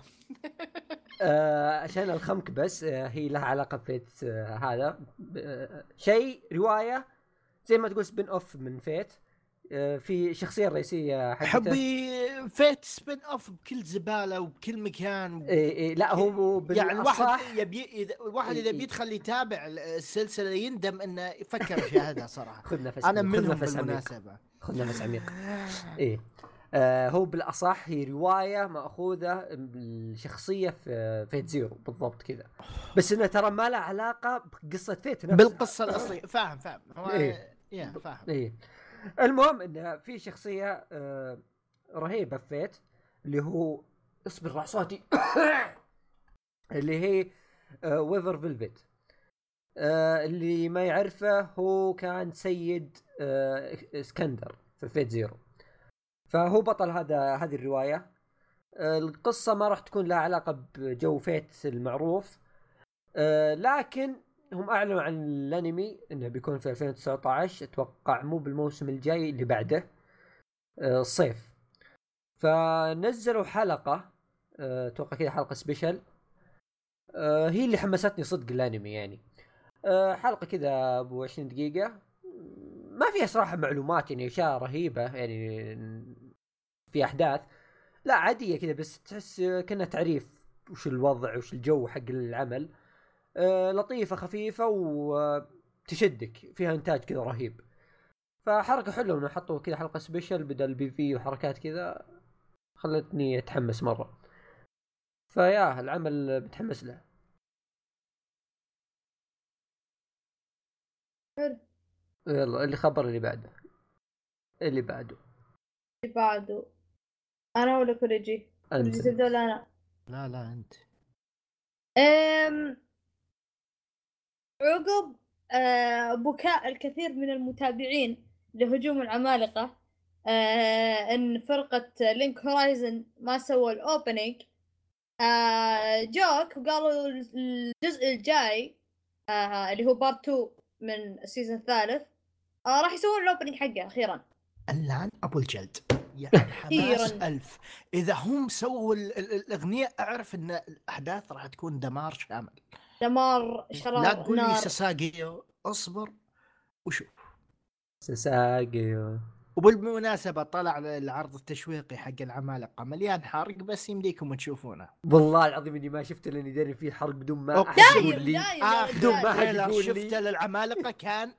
آه عشان الخمك بس آه هي لها علاقة آه هذا. شيء رواية زي ما تقول spin-off من Fate. آه في شخصية رئيسية حقته. حبي Fate spin-off بكل زبالة وبكل مكان إيه إيه لا هو يعني الواحد الأصح- يبي اذا الواحد إذا إيه. بيدخل يتابع السلسلة يندم إنه يفكر يشاهدها صراحة. خذ نفس أنا منهم نفس بالمناسبة. خذ نفس عميق. إيه. آه هو بالأصح هي رواية مأخوذة الشخصيه في Fate Zero بالضبط كذا. بس انها ترى ما لها علاقة بقصة Fate نفسها. بالقصة الأصلية. فاهم فاهم. هو إيه. يا فاهم. إيه. المهم إنه في شخصية آه رهيبة في Fate اللي هو اصبر راح صوتي. اللي هي آه Waver Velvet. آه اللي ما يعرفه هو كان سيد آه اسكندر في Fate Zero. فهو بطل هذا هذه الرواية. آه القصة ما راح تكون لها علاقة بجو Fate المعروف. آه لكن هم أعلنوا عن الأنمي إنه بيكون في 2019 أتوقع مو بالموسم الجاي اللي بعده. آه، الصيف. فنزلوا حلقة. آه، أتوقع كذا حلقة سبيشل آه، هي اللي حمستني صدق الأنمي يعني. حلقة كذا أبو 20 دقيقة. ما فيها صراحة معلومات يعني أشياء رهيبة يعني في أحداث. لا عادية كذا بس تحس كأنها تعريف وش الوضع وش الجو حق العمل. لطيفة خفيفة وتشدك فيها إنتاج كذا رهيب. فحركة حلوة إنه حطوا كذا حلقة سبيشل بدل بي في وحركات كذا خلتني أتحمس مرة. فيا العمل متحمس له. حلو. يلا اللي خبر اللي بعده. اللي بعده. اللي بعده. أنا ولا كوريجي؟ أنت. ولا أنا؟ لا لا أنت. أم... عقب آه، بكاء الكثير من المتابعين لهجوم العمالقة آه، إن فرقة Linked Horizon ما سووا ال opening آه، جوك وقالوا الجزء الجاي اللي هو part 2 من ال season الثالث راح يسوون ال opening حقه أخيرا. اللعن أبو الجلد. يعني حماس أخيراً. ألف. إذا هم سووا ال- ال- الأغنية أعرف إن الأحداث راح تكون دمار شامل. دمار شرار لا تقول لي ساساجيو اصبر وشوف ساساجي وبالمناسبة طلع العرض التشويقي حق العمالقة مليان حرق بس يمديكم تشوفونه والله العظيم إني ما شفته لاني داري فيه حرق بدون ما. أحد يقول لي بدون ما تريلر يقول لي. شفته للعمالقة كان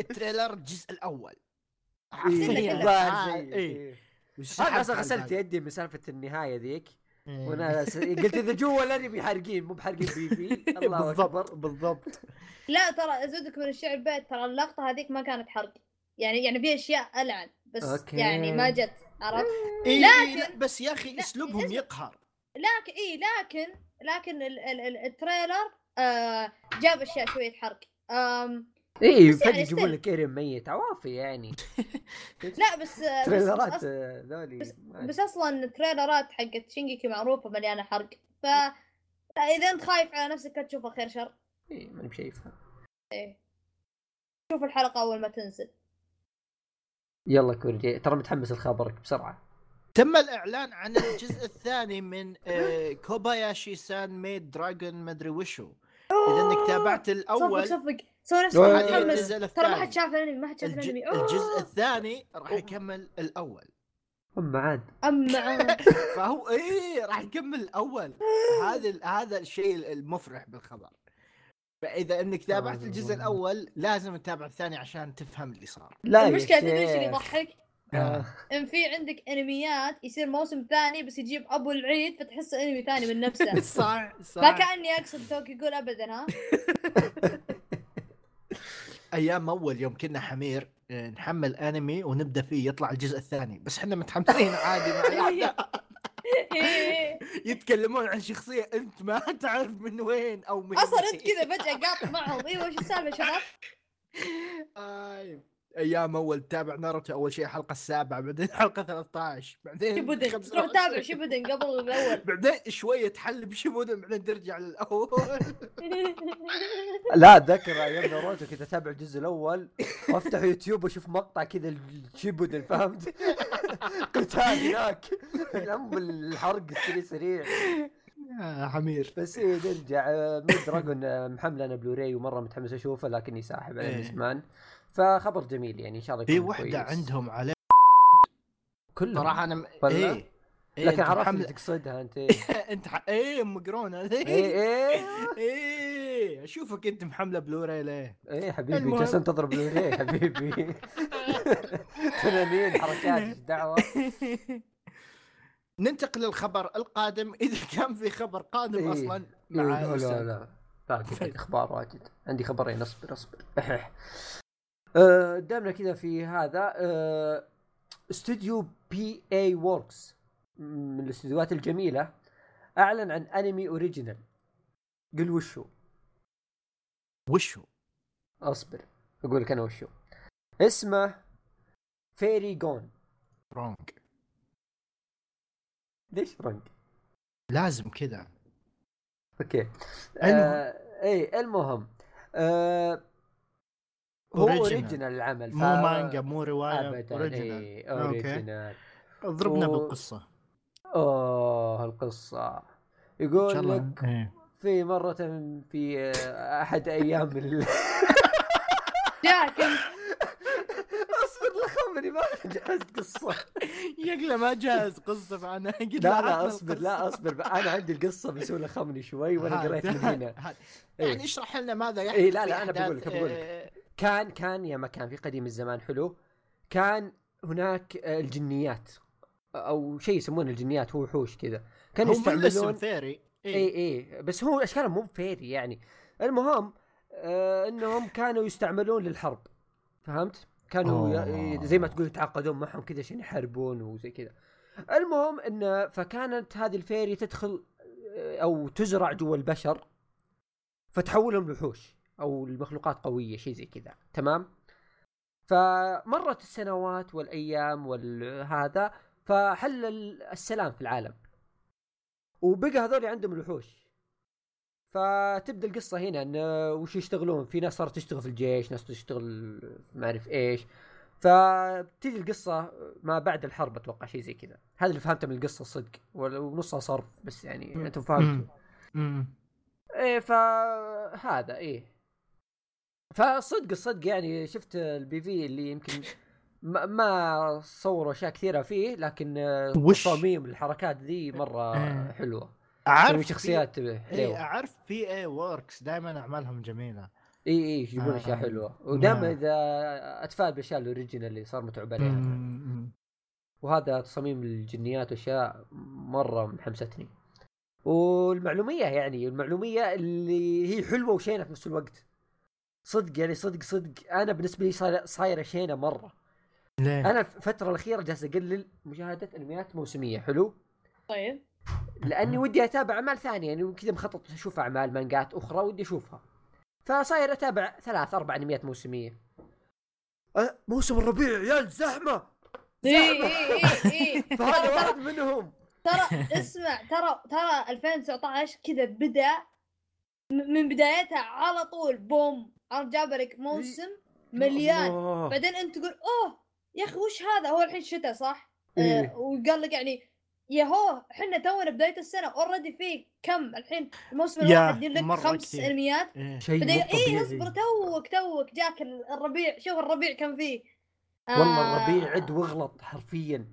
ال trailer الجزء الأول إيه، حرفياً. آه، زي- إيه. إيه. وسحبت أنا أصلا على غسلت الباقي. يدي من سالفة النهاية ذيك إيه. وأنا س... قلت إذا جوا الأنمي حارقين مو بحارقين PV الله أكبر. بالضبط. بالضبط لا ترى ازودك من الشعر بيت ترى اللقطة هذيك ما كانت حرق. يعني يعني في أشياء ألعن بس okay. يعني ما جت عرفت؟ إيه لكن- لا بس يا أسلوبهم اسمع. يقهر. لكن إي لكن لكن ال ال ال ال trailer آه جاب أشياء شوية حرق. آم اي بس فجاه يعني يجيبون. لك ايرين ميت عوافي يعني. لا بس تريلرات ذولي بس- بس أصلا التريلرات حقت شينجيكي معروفة مليانة حرق. ف إذا أنت خايف على نفسك لا تشوفها خير شر. إيه، ماني بشايفها. شوف الحلقة أول ما تنزل. يلا كورجي ترى متحمس لخبرك بسرعة. تم الإعلان عن الجزء الثاني من Kobayashi-san Maid Dragon مدري وشو. إذا إنك تابعت صفق الأول صفق. سوي نفسك. متحمس الجزء ترى ما الثاني. حد شاف الأنمي ما حد شاف. الأنمي. الجزء الثاني راح يكمل الأول اما عاد اما عاد. فهو إيه راح يكمل الأول هذا ال- هذا الشيء المفرح بالخبر فإذا إنك تابعت الجزء الأول لازم تتابع الثاني عشان تفهم اللي صار لا المشكلة تدري إيش اللي. يضحك؟ آه. إن في عندك أنميات يصير موسم ثاني بس يجيب أبو العيد فتحس أنمي ثاني من نفسه صح ما صح كأني أقصد توك يقول ابدا ها أيام أول يوم كنا حمير آه، نحمل أنمي ونبدأ فيه يطلع الجزء الثاني بس إحنا متحمسين عادي مع. يتكلمون عن شخصية أنت ما تعرف من وين أو من أصلا. أنت كذا فجأة قاطع معهم أيوه إيش السالفة يا شباب؟ أيام أول تتابع ناروتو أول شيء الحلقة السابعة بعدين الحلقة 13 بعدين شيبودن 25. تروح تابع؟ شيبودن قبل الأول بعدين شوية تحل بشيبودن بعدين ترجع للأول. لا أتذكر أيام ناروتو كنت أتابع الجزء الأول وأفتح يوتيوب وأشوف مقطع كذا الشيبودن فهمت؟ قتال هناك. الام الحرق سريع سريع. يا حمير. بس إيه نرجع. Maid Dragon آه، محمل أنا بلوراي ومرة متحمس أشوفه لكني ساحب عليه من إيه. فخبر جميل يعني إن شاء الله في وحدة كويس. عندهم عليه كلهم؟ صراحة أنا م... إيه. إيه لكن عرفت اللي تقصدها أنت. أنت ح... إيه أم قرونه إيه إيه. إيه. أشوفك أنت محملة بلوراي ليه؟ إيه حبيبي المهم. جالس انتظر بلوراي حبيبي. تنانين حركات إيش دعوة؟ ننتقل للخبر القادم. إذا كان في خبر قادم إيه. أصلا لا مع لا الأستاذ. لا. باقي عندي أخبار واجد. عندي خبرين أصبر أصبر. آه، قدامنا كذا في هذا آه، استوديو P.A. Works من الاستديوهات الجميلة. أعلن عن انمي original قل وشو؟ وشو؟ أصبر أقول لك أنا وشو. اسمه Fairy Gone wrong. ليش رنج لازم كذا. okay. آه اي المهم. آه هو. original العمل مو مانجا مو رواية ابدا original اي original اضربنا و- بالقصة. أوه القصة. يقول لك إيه. في مرة في آه، أحد أيام ال... جاك أصبر لخمني ما جهزت قصة. يقلة ما جاهز قصة فأنا لا لا أصبر لا أصبر أنا عندي القصة بس هو لخمني شوي وأنا قريت من هنا. إيه. يعني اشرح لنا ماذا يحدث إيه، لا، في لا، أنا أحداث، بقول لك، بقول لك. آه، كان كان يا ما كان في قديم الزمان حلو. كان هناك آه، الجنيات. أو شيء يسمونه الجنيات هو وحوش كذا. كانوا يستعملون fairy. اي إيه. اي بس هو أشكالهم مو fairy يعني. المهم آه إنهم كانوا يستعملون للحرب. فهمت؟ كانوا أوه. ي- زي ما تقول يتعاقدون معهم كذا عشان يحاربون وزي كذا. المهم إن فكانت هذه الفيري تدخل آه، أو تزرع جوا البشر فتحولهم لوحوش أو المخلوقات قوية شيء زي كذا. تمام؟ فمرت السنوات والأيام والهذا فحل ال- السلام في العالم. وبقى هذول عندهم الوحوش. فتبدأ القصة هنا ان وش يشتغلون؟ في ناس صارت تشتغل في الجيش ناس تشتغل ما أعرف إيش. فتجي القصة ما بعد الحرب أتوقع شيء زي كذا. هذا اللي فهمته من القصة صدق ونصها صرف بس يعني أنتم فهمتوا. إيه فهذا إيه. فصدق الصدق يعني شفت البي في اللي يمكن ما, ما صوروا أشياء كثيرة فيه لكن آه، وش؟ التصاميم الحركات ذي مرة إيه. حلوة اعرف شخصيات اي حلوة اعرف P.A. Works دائما أعمالهم جميلة إي إي يجيبون آه. اشياء حلوة ودائما نعم. إذا أتفائل بالأشياء ال original اللي صار متعوب عليها. وهذا تصاميم الجنيات وأشياء مرة محمستني والمعلومية يعني المعلومية اللي هي حلوة وشينة في نفس الوقت صدق يعني صدق صدق. أنا بالنسبة لي صايره شينه مرة. ليه؟ أنا الفترة الأخيرة جالس أقلل مشاهدة أنميات موسمية. حلو؟ طيب. لأني ودي أتابع أعمال ثانية. يعني كذا مخطط أشوف أعمال مانجات أخرى ودي أشوفها. فصاير أتابع ثلاث أربع أنميات موسمية. أه موسم الربيع. يا عيال زحمة! اي اي اي فهذا واحد منهم. ترى اسمع ترى ترى 2019 كذا بدأ من بدايتها على طول. بوم. عرفت جاب لك موسم مليان. الله. بعدين انت تقول أوه يا أخي وش هذا؟ هو الحين شتاء صح؟ إيه. آه وقال لك يعني يا هو إحنا تونا بداية السنة اوريدي في كم الحين؟ الموسم الواحد يجيب لك خمس. انميات إيه. شيء بعدين طبيعي. اصبر توك توك جاك ال- الربيع. شوف الربيع كم فيه. والله آه، الربيع عد واغلط حرفيا.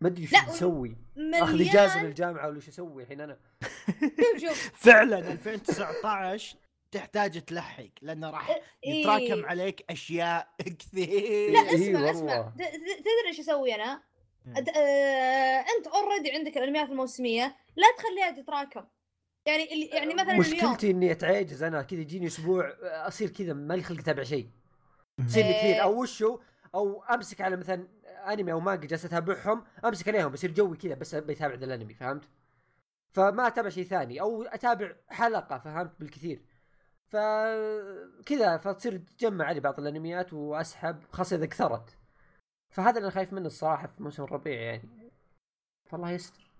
ما أدري لا، تسوي آخذ إجازة من الجامعة ولا إيش أسوي الحين أنا؟ شوف شوف. فعلا 2019 تحتاج تلحق لأنه راح إيه. يتراكم عليك أشياء كثير. لا إيه اسمع اسمع والله. ت- ت- تدري إيش أسوي أنا؟ آه، أنت already عندك الأنميات الموسمية لا تخليها تتراكم. يعني اللي- يعني مثلا اليوم مشكلتي إني أتعجز أنا كذا يجيني أسبوع أصير كذا مالي خلق أتابع شيء. يصير لي إيه. كثير أو وشو؟ أو أمسك على مثلا أنمي أو مانجا جالس أتابعهم أمسك عليهم بصير جوي كذا بس بيتابع ذا الأنمي فهمت؟ فما أتابع شيء ثاني. أو أتابع حلقة فهمت؟ بالكثير. فكذا فتصير تجمع علي بعض الأنميات وأسحب خاصة إذا كثرت. فهذا اللي خايف منه الصراحة في موسم الربيع يعني. فالله يستر.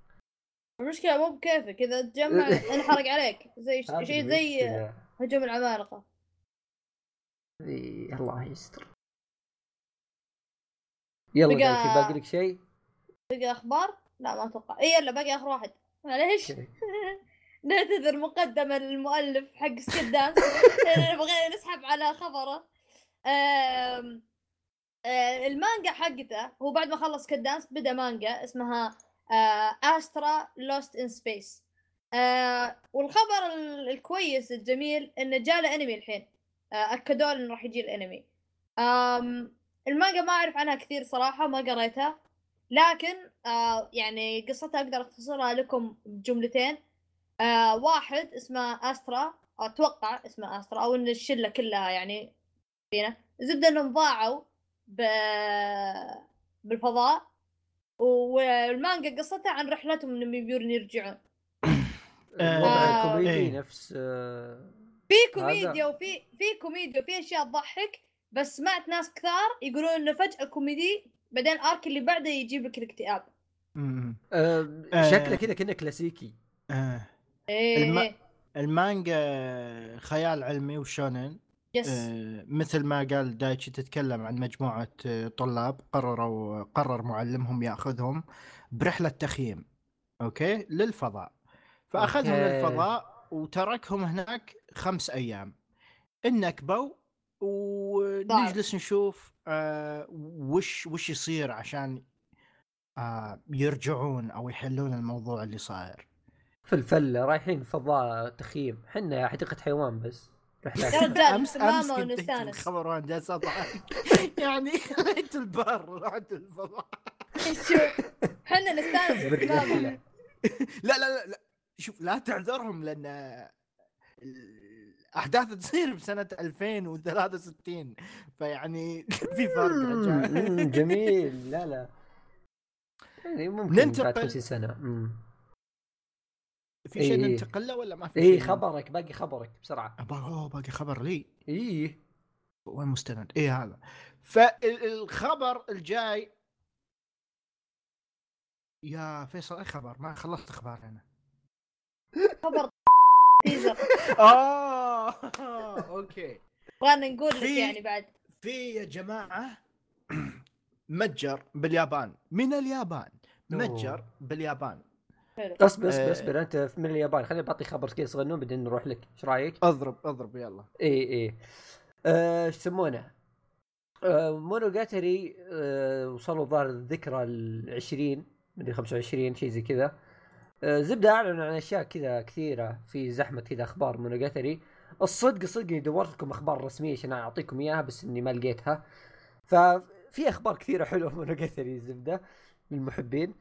المشكلة مو بكيفك إذا تجمع انحرق عليك. زي شيء زي. هجوم العمالقة. الله يستر. يلا بقى- باقي باقي لك شيء؟ بقى أخبار؟ لا ما أتوقع. اي يلا باقي آخر واحد. معليش. نعتذر مقدما للمؤلف حق Sket Dance بغينا نسحب على خبره. آم، آه، المانجا حقته هو بعد ما خلص Sket Dance بدا مانجا اسمها Astra Lost in Space والخبر ال- الكويس الجميل إنه جاء له انمي الحين. آه، اكدوا انه راح يجي الانمي آم، المانجا ما أعرف عنها كثير صراحة ما قريتها. لكن آه يعني قصتها أقدر أختصرها لكم بجملتين. آه واحد اسمه أسترا أتوقع اسمه أسترا أو إن الشلة كلها يعني فينا زبدة إنهم ضاعوا ب... بالفضاء والمانجا قصتها عن رحلتهم إنهم يبون يرجعون الوضع آه. الكوميدي إيه. نفس آه، في كوميديا وفي في كوميديا وفي أشياء تضحك بس سمعت ناس كثار يقولون إنه فجأة كوميدي بعدين arc اللي بعده يجيب لك الاكتئاب. آه، آه. شكله كذا كأنه كلاسيكي آه. إيه الم- إيه. المانجا خيال علمي وشونن. yes. آه، مثل ما قال دايتشي تتكلم عن مجموعة آه، طلاب قرروا قرر معلمهم يأخذهم برحلة تخييم. okay؟ للفضاء. فأخذهم okay. للفضاء وتركهم هناك خمس أيام. النكبوا ونجلس نشوف آه وش وش يصير عشان آه يرجعون أو يحلون الموضوع اللي صاير. في الفله رايحين فضاء تخييم. حنا حديقة حيوان بس. رحلات يا رجال امس أمس ماما كنت الخبر وأنا جالس أضحك. يعني خليت البر رحت الفضاء. شوف إحنا نستانس لا لا لا, لا. شوف لا تعذرهم لأن الأحداث تصير بسنة 2063 فيعني في فرق رجال. جميل. لا لا. يعني ممكن ننتقل- بعد 50 سنة. مم. في شيء إيه. ننتقل له ولا ما في اي شيء؟ خبرك باقي خبرك بسرعة. أبا- أوه باقي خبر لي؟ اي وين مستند؟ إيه هذا. فالخبر الجاي. يا فيصل اي خبر؟ ما خلصت أخبار أنا. خبر teaser. آه okay. بغينا نقول لك يعني بعد. في يا جماعة متجر باليابان. من اليابان. متجر. باليابان. اصبر اصبر آه. اصبر انت من اليابان. خليني بعطي خبر كذا صغنون بعدين نروح لك. إيش رأيك؟ اضرب اضرب يلا. إي إي. آه، إيش يسمونه؟ آه مونوجاتري آه وصلوا ظهر الذكرى ال 20 مدري 25 شيء زي كذا. آه زبدة أعلنوا عن أشياء كذا كثيرة في زحمة كذا أخبار مونوجاتري الصدق صدق إني دورت لكم أخبار رسمية عشان أعطيكم إياها بس إني ما لقيتها. ففي أخبار كثيرة حلوة مونوجاتري الزبده للمحبين.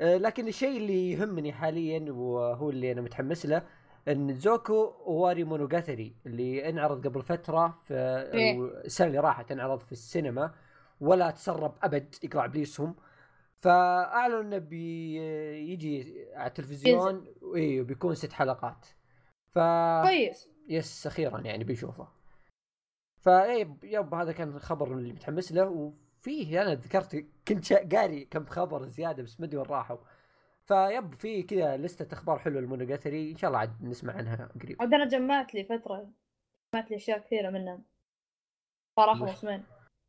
لكن الشيء اللي يهمني حاليا وهو اللي أنا متحمس له إن زوكو واري مونوجاتري اللي انعرض قبل فترة في إيه. السنة اللي راحت انعرض في السينما ولا تسرب أبد يقلع ابليسهم فاعلنوا إنه بيجي على التلفزيون اي بيكون ست حلقات. ف كويس. yes أخيرا يعني بيشوفه. فايه yep هذا كان الخبر اللي متحمس له وفيه أنا ذكرت كنت قاري كم خبر زيادة بس ما أدري وين راحوا. ف yep في كذا لستة أخبار حلوة المونوجاتري إن شاء الله عاد نسمع عنها قريب. عاد أنا جمعت لي فترة جمعت لي أشياء كثيرة منها. صراحة؟ موسمين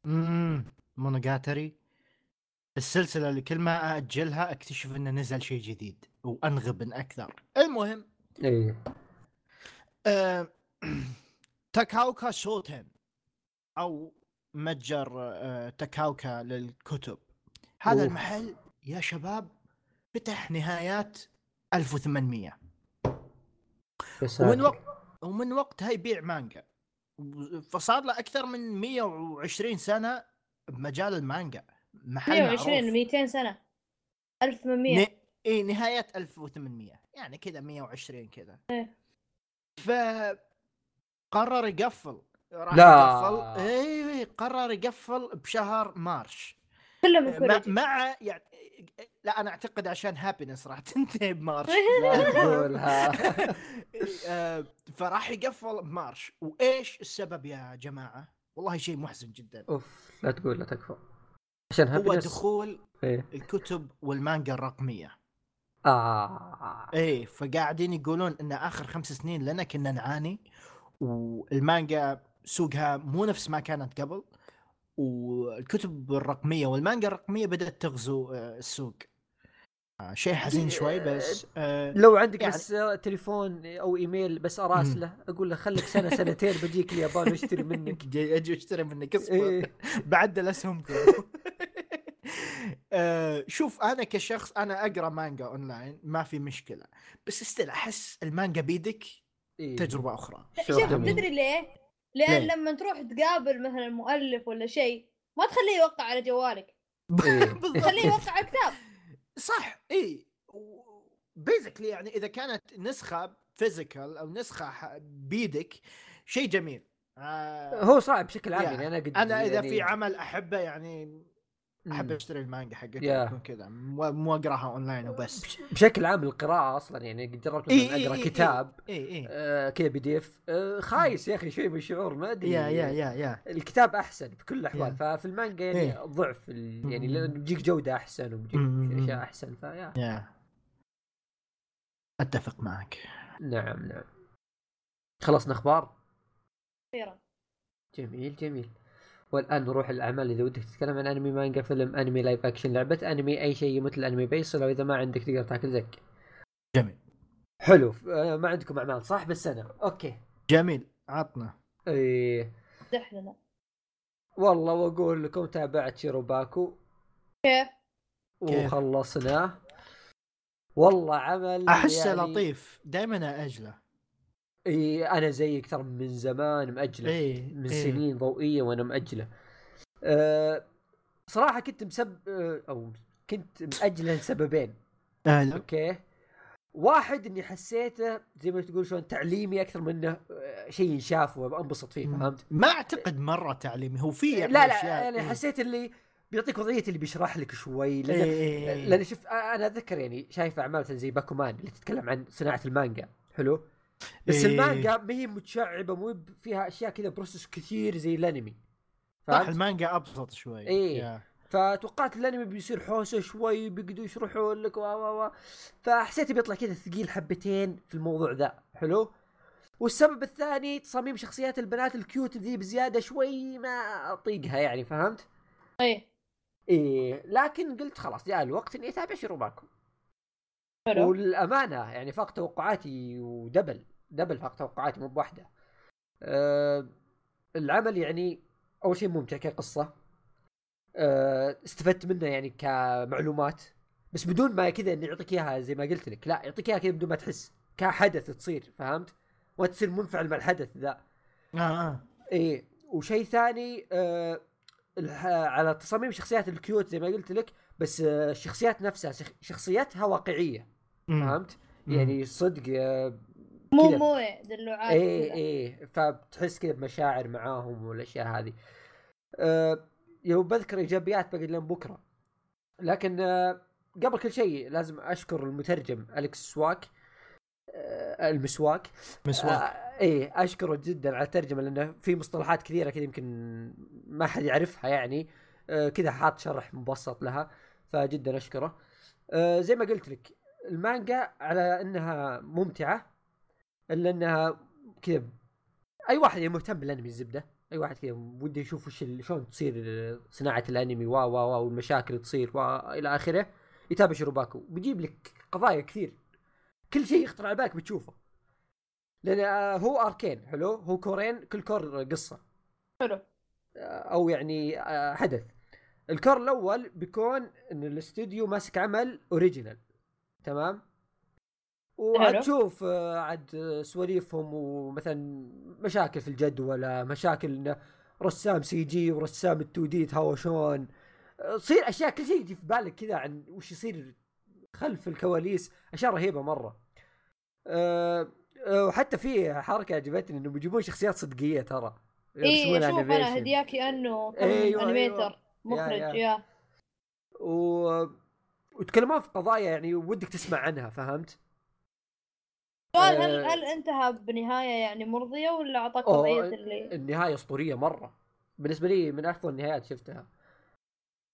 امم مونوجاتري السلسلة اللي كل ما اجلها أكتشف إنه نزل شيء جديد وانغبن أكثر. المهم. إيه. آه، تاكاوكا شوتن أو متجر آه، تاكاوكا للكتب. هذا أوف. المحل يا شباب فتح نهايات 1800 بس ومن وقت ومن وقتها يبيع مانجا. فصار له أكثر من 120 سنة بمجال المانجا. محل 120 معروف. 200 سنة. 1800 ن... إي نهايات 1800 يعني كذا 120 كذا. إيه. ف قرر يقفل. راح لا. يقفل. اي قرر يقفل بشهر مارش. كلهم مع, انكورج مع يعني لا أنا أعتقد عشان هابينس راح تنتهي بمارش. لا تقولها. آه، فراح يقفل بمارش. وإيش السبب يا جماعة؟ والله شيء محزن جدا. أوف لا تقول لا تكفى. عشان هو دخول إيه. الكتب والمانجا الرقمية. آه. إيه فقاعدين يقولون إن آخر خمس سنين لنا كنا نعاني والمانجا سوقها مو نفس ما كانت قبل والكتب الرقمية والمانجا الرقمية بدأت تغزو آه، السوق آه، شيء حزين شوي بس آه، لو عندك يعني- بس تليفون أو إيميل بس أراسله أقول له خليك سنة سنتين بجيك اليابان واشتري منك جاي أجي اشتري منك اصبر إيه. بعدل اسهمكم شوف أنا كشخص أنا أقرأ مانجا أونلاين ما في مشكلة بس still أحس المانجا بيدك إيه. تجربة أخرى شوف. تدري ليه؟ لأن ليه؟ لما تروح تقابل مثلا مؤلف ولا شيء ما تخليه يوقع على جوالك إيه. بالضبط. خليه يوقع على كتاب صح إي basically يعني إذا كانت نسخة physical أو نسخة بيدك شيء جميل آه، هو صعب بشكل عام. يعني أنا قد أنا إذا يعني في عمل أحبه يعني أحب. أشتري المانجا حقتها. تكون كذا. مو مو أقراها أونلاين وبس. بش- بشكل عام القراءة أصلا يعني قد جربت إيه، إيه، أقرأ إيه، كتاب إي إي. آه كذا PDF. آه خايس يا أخي شوي من الشعور ما أدري. yeah yeah yeah yeah. الكتاب أحسن في كل الأحوال. yeah. ففي المانجا يعني إيه. ضعف ال- يعني. لأن بيجيك جودة أحسن وبيجيك. أشياء أحسن ف yeah. yeah. أتفق معك. نعم نعم. خلصنا أخبار؟ جميل جميل. والآن نروح للأعمال إذا ودك تتكلم عن أنمي مانجا فيلم أنمي live action لعبة أنمي أي شيء مثل انمي بيصل واذا ما عندك تقدر تاكل زق جميل. حلو. آه ما عندكم أعمال صح؟ أنا. okay. جميل. عطنا. إيه. دح لنا. والله وأقول لكم تابعت شيروباكو. كيف؟ كيف؟ وخلصناه والله عمل أحسه يعني لطيف. دائما أجله. إي أنا زيك ترى من زمان مأجله إي من إيه. سنين ضوئية وأنا مأجله أه صراحة كنت مسب آه، أو كنت مأجله لسببين أهلا. okay واحد إني حسيته زي ما تقول شلون تعليمي أكثر منه آه، شيء ينشاف وانبسط فيه فهمت؟ ما أعتقد مرة تعليمي هو في يعني لا لا أشياء- يعني إيه. حسيت اللي بيعطيك وضعية اللي بيشرح لك شوي إيه، لأن إيه، إيه. لأن شوف أنا أتذكر يعني شايف أعمال زي باكومان اللي تتكلم عن صناعة المانجا حلو بس إيه. المانجا ما هي متشعبة مو فيها أشياء كذا process كثير زي الأنمي صح؟ المانجا أبسط شوي إيه. yeah. فتوقعت الأنمي بيصير حوسة شوي بيقدروا يشرحوا لك و و و فحسيت بيطلع كذا ثقيل حبتين في الموضوع ذا حلو والسبب الثاني تصاميم شخصيات البنات ال cute ذي بزيادة شوي ما أطيقها يعني فهمت؟ إيه إيه لكن قلت خلاص جاء الوقت إني أتابع شيروباكو حلو والأمانة يعني فاق توقعاتي و double double فاق توقعاتي مو بواحدة. أه العمل يعني أول شيء ممتع كقصة. أه استفدت منه يعني كمعلومات بس بدون ما كذا انه يعطيك إياها زي ما قلت لك لا يعطيك إياها كذا بدون ما تحس كحدث تصير فهمت؟ وانت تصير منفعل مع الحدث ذا. آه آه إيه وشيء ثاني آه على تصاميم شخصيات ال cute زي ما قلت لك بس آه الشخصيات نفسها شخ- شخصياتها واقعية. فهمت؟ يعني صدق آه مو. مو دلوعات إيه كذا. إيه فبتحس كذا بمشاعر معاهم والأشياء هذه. يوم بذكر ايجابيات باقي لين بكرة. لكن آه قبل كل شيء لازم أشكر المترجم الكس سواك آه المسواك مسواك آه إيه أشكره جدا على الترجمة لأنه في مصطلحات كثيرة كذا يمكن ما حد يعرفها يعني آه كذا حاط شرح مبسط لها فجدا أشكره آه زي ما قلت لك المانجا على إنها ممتعة إلا إنها كذا. أي واحد يعني مهتم بالأنمي الزبدة. أي واحد كذا وده يشوف وش شلون تصير صناعة الأنمي و و و والمشاكل تصير والى آخره. يتابع شروباكو بيجيب لك قضايا كثير. كل شيء يخطر على بالك بتشوفه. لأن آه، هو arc ين حلو؟ هو cour ين كل cour قصة. حلو. آه، أو يعني آه، حدث. ال cour الأول بيكون إن الاستوديو ماسك عمل original. تمام؟ وهتشوف آه، عاد آه، سواليفهم ومثلا مشاكل في الجدولة مشاكل انه رسام CG ورسام ال 2D تهاوشون آه، تصير أشياء كل شيء يجي في بالك كذا عن وش يصير خلف الكواليس أشياء رهيبة مرة أه وحتى في حركة عجبتني إنهم يجيبون شخصيات صدقية ترى اي يرسمون أشوف أنا. هدياكي انه أيوة، انيميتر أيوة. مخرج يا- يا و... وتكلمون في قضايا يعني ودك تسمع عنها فهمت؟ سؤال هل آه. هل انتهى بنهاية يعني مرضية ولا أعطاك وضعية اللي النهاية أسطورية مرة بالنسبة لي من أفضل النهايات شفتها.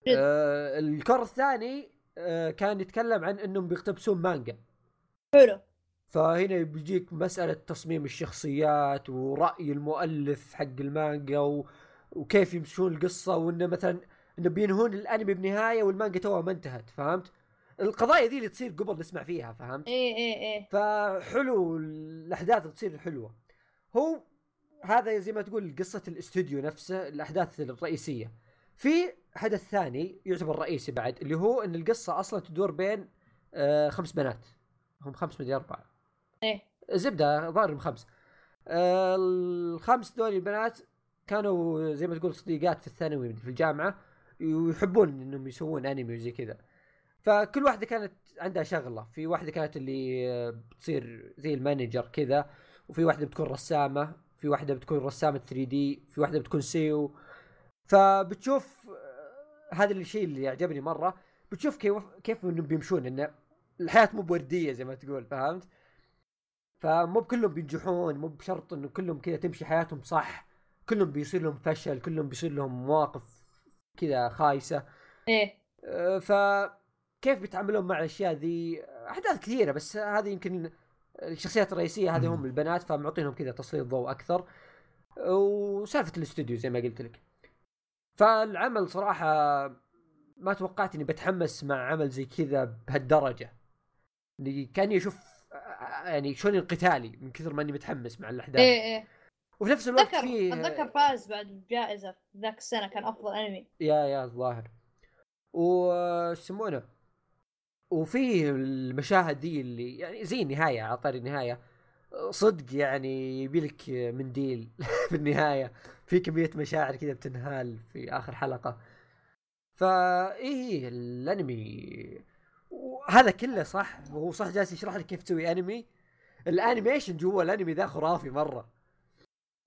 آه الكور الثاني آه كان يتكلم عن إنهم بيقتبسون مانجا حلو فهنا بيجيك مسألة تصميم الشخصيات ورأي المؤلف حق المانجا و... وكيف يمشون القصة وإنه مثلا إنه بينهون الأنمي بنهاية والمانجا توها ما انتهت فهمت؟ القضايا ذي اللي تصير قبل نسمع فيها فهمت؟ اي اي اي فحلو الأحداث اللي تصير حلوة. هو هذا زي ما تقول قصة الاستوديو نفسه الأحداث الرئيسية. في حدث ثاني يعتبر رئيسي بعد اللي هو إن القصة أصلا تدور بين آه خمس بنات. هم خمس مدري أربعة. إيه. زبدة ظاهر خمس. آه الخمس دول البنات كانوا زي ما تقول صديقات في الثانوي في الجامعة ويحبون إنهم يسوون انمي وزي كذا. فكل واحدة كانت عندها شغلة. في واحدة كانت اللي آه، بتصير زي المانجر كذا وفي واحدة بتكون رسامة في واحدة بتكون رسامة 3 دي في واحدة بتكون سيو. فبتشوف آه، هذا الشيء اللي عجبني مرة. بتشوف كيف كيف إنهم بيمشون إن الحياة مو بوردية زي ما تقول فهمت؟ فمو بكلهم بينجحون مو بشرط إنه كلهم كذا تمشي حياتهم صح. كلهم بيصير لهم فشل كلهم بيصير لهم مواقف كذا خايسة. إيه. أه، فكيف بيتعاملون مع الأشياء ذي؟ أحداث كثيرة بس هذه يمكن الشخصيات الرئيسية هذه هم البنات فمعطينهم كذا تسليط ضوء أكثر. وسالفة الاستوديو زي ما قلت لك. فالعمل صراحة ما توقعت إني بتحمس مع عمل زي كذا بهالدرجة. اني كأني أشوف يعني شلون انقتالي من كثر ما إني متحمس مع الأحداث. إيه إيه. وفي نفس الوقت اتذكر فيه أتذكر فاز بعد جائزة ذاك السنة كان أفضل أنمي. يا يا الظاهر. وش يسمونه؟ وفيه المشاهد دي اللي يعني زي النهاية على طاري النهاية. صدق يعني يبي لك منديل في النهاية. في كمية مشاعر كذا بتنهال في آخر حلقة. فا إيه الأنمي. وهذا كله صح؟ وهو صح جالس يشرح لك كيف تسوي أنمي؟ ال animation جوا الأنمي ذا خرافي مرة.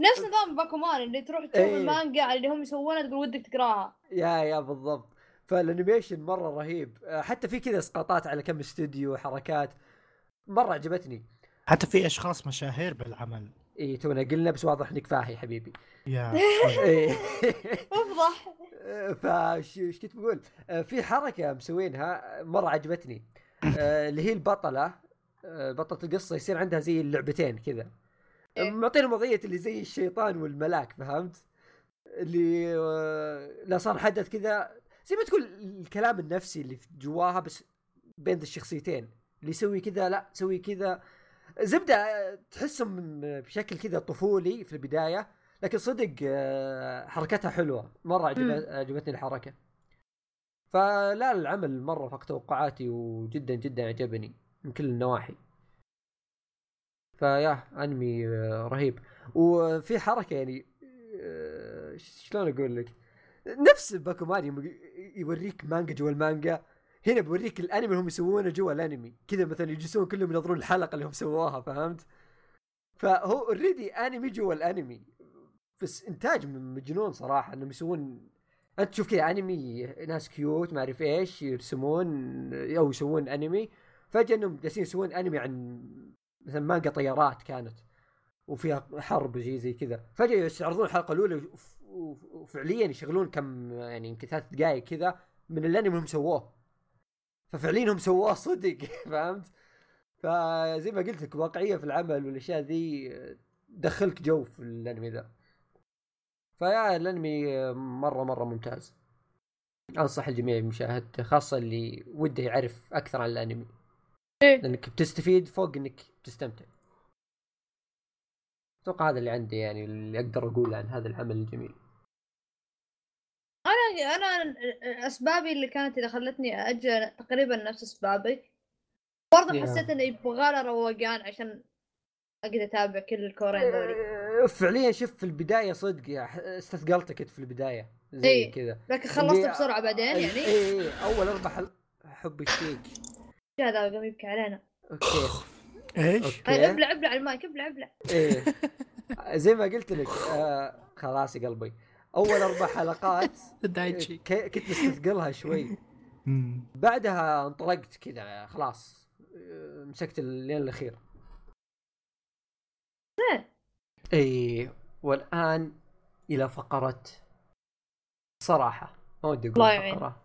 نفس نظام باكومان اللي تروح تشوف إيه. المانجا اللي هم يسوونها تقول ودك تقراها. yeah yeah بالضبط. فال animation مرة رهيب. آه، حتى في كذا اسقاطات على كم استوديو وحركات. مرة عجبتني. حتى في أشخاص مشاهير بالعمل. إي تونا قلنا بس واضح إنك فاهي حبيبي. yeah إيه. افضح فايش إيش كنت بقول؟ آه، في حركة مسوينها مرة عجبتني. آه، اللي هي البطلة. آه، بطلة القصة يصير عندها زي اللعبتين كذا. إيه. معطينا وضعية اللي زي الشيطان والملاك فهمت؟ اللي آه، لا صار حدث كذا زي ما تقول الكلام النفسي اللي جواها بس بين الشخصيتين. اللي يسوي كذا لا سوي كذا. زبدة تحسهم بشكل كذا طفولي في البداية لكن صدق آه، حركتها حلوة. مرة. عجبتني الحركة. فلا العمل مرة فوق توقعاتي وجدا جدا عجبني من كل النواحي. ف yeah أنمي آه، رهيب. وفي حركة يعني آه، شلون أقول لك؟ نفس باكومان يم- يوريك مانجا جوا المانجا هنا بوريك الانمي اللي هم يسوونه جوا الانمي. كذا مثلا يجلسون كلهم ينظرون الحلقة اللي هم سووها فهمت؟ فهو already انمي جوا الانمي. بس إنتاج مجنون صراحة إنهم يسوون أنت تشوف كذا انمي ناس cute ما أعرف إيش يرسمون أو يسوون انمي فجأة إنهم جالسين يسوون انمي عن مثلا مانجا طيارات كانت وفيها حرب زي زي كذا. فجأة يستعرضون الحلقة الأولى وفعليا يشغلون كم يعني يمكن ثلاث دقائق كذا من الانمي هم سووه. ففعليا هم سووه صدق فهمت؟ فزي ما قلت لك واقعية في العمل والأشياء ذي دخلك جو في الأنمي ذا. فيا الأنمي مرة مرة ممتاز. أنصح الجميع بمشاهدته خاصة اللي وده يعرف أكثر عن الأنمي. إيه. لأنك بتستفيد فوق إنك تستمتع. أتوقع هذا اللي عندي يعني اللي أقدر اقوله عن هذا العمل الجميل. أنا يعني أنا أسبابي اللي كانت اللي خلتني أجل تقريبا نفس اسبابك برضه يا. حسيت انه يبغى له روقان عشان أقدر أتابع كل الكورين ذولي آه، فعليا شوف في البداية صدق استثقلتك انت في البداية زي إيه. كذا. لكن خلصت بسرعة بعدين اي يعني. اي إي، أول أربع حل... حب الشيك. هذا قام يبكي علينا. أوكي. إيش؟ أوكي. ابلع ابلع على المايك ابلع ابلع. إيه. زي ما قلت لك آه خلاص يا قلبي. أول أربع حلقات كنت مستثقلها شوي. بعدها انطلقت كذا خلاص مسكت الليل الأخير. إي والآن إلى فقرة صراحة ما ودي أقول. فقرة.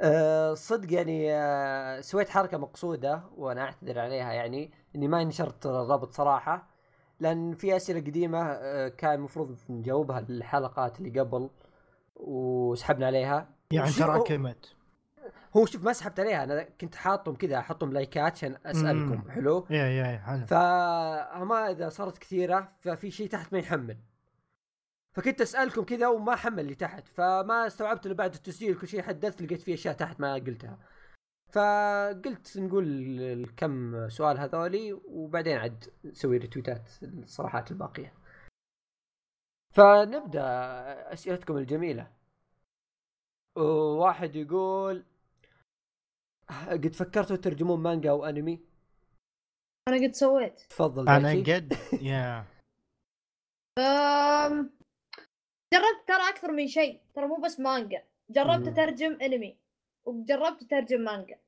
أه صدق يعني أه سويت حركة مقصودة وأنا أعتذر عليها يعني إني ما نشرت الرابط صراحة لأن في أسئلة قديمة أه كان المفروض نجاوبها الحلقات اللي قبل وسحبنا عليها. يعني تراكمت هو شوف ما سحبت عليها. أنا كنت حاطهم كذا أحطهم لايكات عشان أسألكم. مم. حلو؟ يا يا يا حلو. فما إذا صارت كثيرة ففي شيء تحت ما يحمل. فكنت أسألكم كذا وما حمل اللي تحت فما استوعبت الا بعد التسجيل كل شيء حدثت لقيت في أشياء تحت ما قلتها. فقلت نقول الكم سؤال هذولي وبعدين عاد نسوي ريتويتات الصراحات الباقية فنبدأ أسئلتكم الجميلة واحد يقول قد فكرتوا ترجمون مانجا أو أنمي أنا قد سويت تفضل أنا. قد يا. جربت ترى أكثر من شيء ترى مو بس مانجا جربت. أترجم أنمي وجربت اترجم مانجا.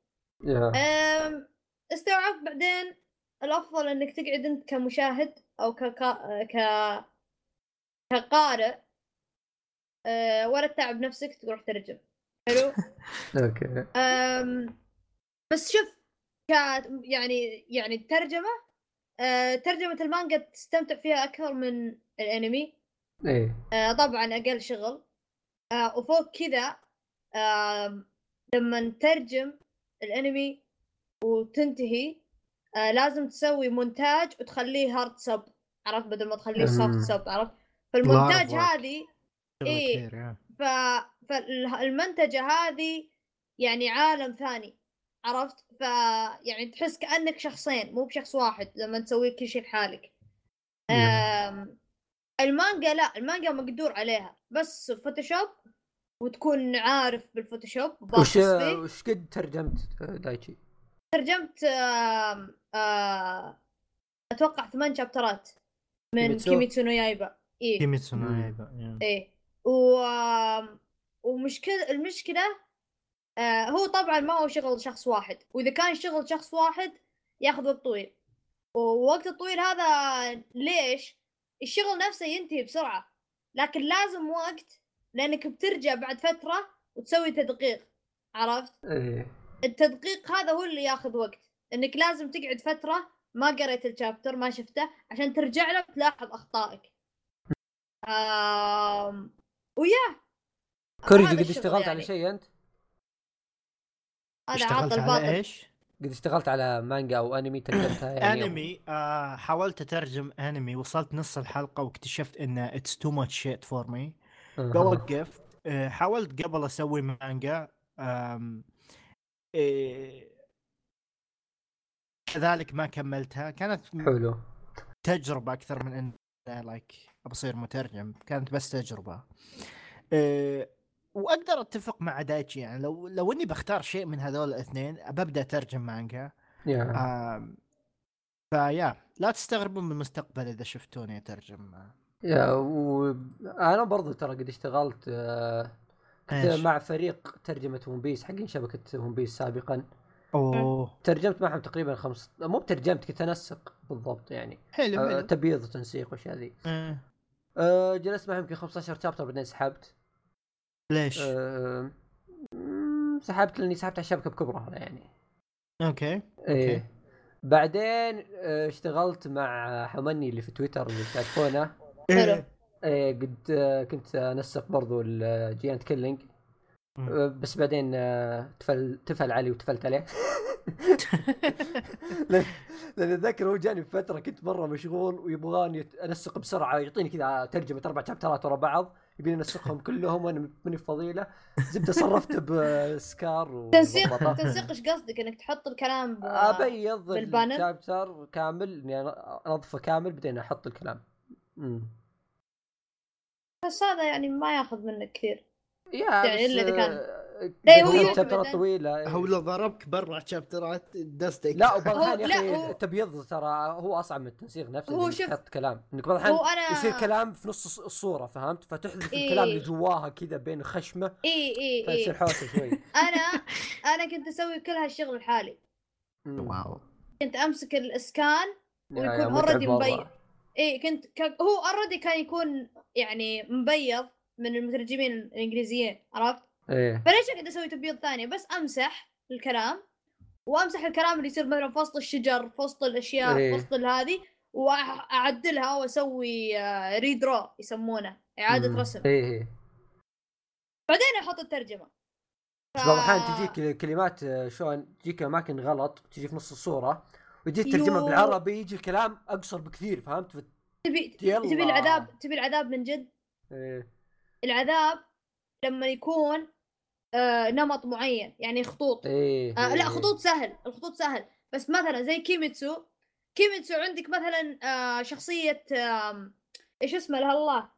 أم... استوعبت بعدين الأفضل إنك تقعد أنت كمشاهد أو كقا... ك كقارئ أه... ولا تتعب نفسك تروح ترجم. حلو؟ أوكي. أم... بس شوف ك يعني يعني الترجمه أه... ترجمة المانجا تستمتع فيها أكثر من الأنمي. إيه. آه طبعا أقل شغل. آه وفوق كذا آه لما نترجم الانمي وتنتهي آه لازم تسوي مونتاج وتخليه hard sub عرفت بدل ما تخليه. soft sub عرفت فالمونتاج. هذه yeah. ف... فالمنتجة هذه يعني عالم ثاني عرفت ف يعني تحس كأنك شخصين مو بشخص واحد لما تسوي كل شيء لحالك أم... المانجا لا المانجا مقدور عليها بس فوتوشوب وتكون عارف بالفوتوشوب وش وش قد ترجمت دايتشي؟ ترجمت آم... آه... أتوقع ثمان شابترات من كيميتسو؟ كيميتسو نو يايبا إيه كيميتسو. نو يايبا yeah. إيه و ومشكلة المشكلة آه هو طبعا ما هو شغل شخص واحد وإذا كان شغل شخص واحد ياخذ وقت طويل ووقت الطويل هذا ليش؟ الشغل نفسه ينتهي بسرعة لكن لازم وقت لأنك بترجع بعد فترة وتسوي تدقيق عرفت؟ إيه التدقيق هذا هو اللي ياخذ وقت إنك لازم تقعد فترة ما قريت الشابتر ما شفته عشان ترجع له تلاحظ أخطائك. آم... و yeah كوريجي قد اشتغلت على يعني. شيء أنت؟ هذا اشتغلت عاطل على باطل إيش؟ قد اشتغلت على مانجا أو أنمي ترجمتها يعني أنمي آه حاولت أترجم أنمي وصلت نص الحلقة واكتشفت إن it's too much shit for me وقفت آه حاولت قبل أسوي مانجا إيه، كذلك ما كملتها. كانت حلو. تجربة أكثر من إن like بصير مترجم. كانت بس تجربة. إيه، وأقدر أتفق مع دايتشي يعني لو لو إني بختار شيء من هذول الاثنين ببدأ أترجم مانجا. yeah. آم، ف yeah لا تستغربوا من المستقبل إذا شفتوني أترجم. yeah وأنا برضو ترى قد اشتغلت آه، كنت؟ مع فريق ترجمة ون بيس حقين شبكة ون بيس سابقا. أوه. ترجمت معهم تقريبا خمس مو بترجمت كنت أنسق بالضبط يعني. حلو آه، حلو. تبييض وتنسيق وأشياء ذي. آه. آه، جلست معهم يمكن 15 chapter بعدين سحبت. ليش؟ آه، سحبت لأني سحبت على الشبكة بكبرها يعني. okay إيه. بعدين آه، اشتغلت مع حمني اللي في تويتر اللي تعرفونه. حلو. إيه قد كنت أنسق برضو ال Giant Killing مم. آه، بس بعدين آه، تفل تفل علي وتفلت عليه لأن- لأن أتذكر هو جاني بفترة كنت مرة مشغول ويبغاني أنسق بسرعة يعطيني كذا ترجمة أربع شابترات ورا بعض يبي ينسخهم كلهم وأنا ماني فضيلة زبدة صرفت بسكار تنسيق. تنسيق إيش قصدك إنك تحط الكلام. أبيض بالبانل؟ الشابتر كامل اني انظفه كامل بعدين أحط الكلام امم بس هذا يعني ما ياخذ منك كثير. يا يعني بس إلا إذا كان- آه، لا، هو شابترات عن- طويلة. هو لو ضربك برا شابترات دستك. لا الأحيان يا أخي التبييض ترى هو أصعب من التنسيق نفسه هو شوف- تحط كلام. انك بعض أنا يصير كلام في نص الص- الصورة فهمت؟ فتحذف إيه. الكلام اللي جواها كذا بين خشمة اي اي فيصير اي حوسة شوي. أنا أنا كنت أسوي كل هالشغل لحالي. واو. كنت أمسك الإسكان ويكون already مرة. اي كنت ك... هو already كان يكون يعني مبيض من المترجمين الإنجليزيين عرفت؟ إيه. فليش اقعد أسوي؟ تبييض ثاني بس أمسح الكلام وأمسح الكلام اللي يصير مثلا في وسط الشجر في وسط الأشياء إيه. في وسط هذه وأعدلها وأسوي redraw يسمونه إعادة مم. رسم. إيه إيه. بعدين أحط الترجمة. بس بعض الأحيان تجيك كلمات آه، شلون؟ تجيك أماكن غلط تجي في نص الصورة. وتجي تترجمها يو. بالعربي يجي الكلام أقصر بكثير فهمت؟ تبي. تبي العذاب تبي العذاب من جد إيه. العذاب لما يكون آه نمط معين يعني خطوط إيه آه إيه. لا خطوط سهل الخطوط سهل بس مثلا زي كيميتسو كيميتسو عندك مثلا آه شخصية آم، إيش اسمه لها الله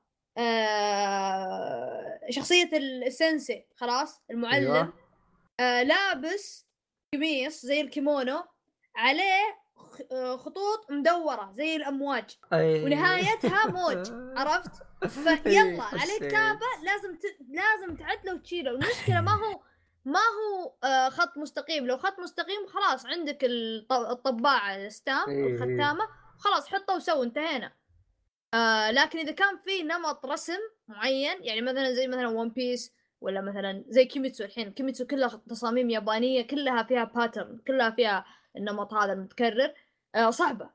آه شخصية السنسي خلاص المعلم أيوة. آه لابس قميص زي الكيمونو عليه آه، خطوط مدورة زي الأمواج. ونهايتها موج عرفت؟ فيلا عليه. كتابة لازم ت... لازم تعدله وتشيله المشكلة ما هو ما هو آه خط مستقيم لو خط مستقيم خلاص عندك الط... الطباعة الستام. الختامة خلاص حطه وسوي انتهينا آه لكن إذا كان في نمط رسم معين يعني مثلا زي مثلا ون بيس ولا مثلا زي كيميتسو الحين كيميتسو كلها تصاميم يابانية كلها فيها pattern كلها فيها النمط هذا المتكرر آه صعبة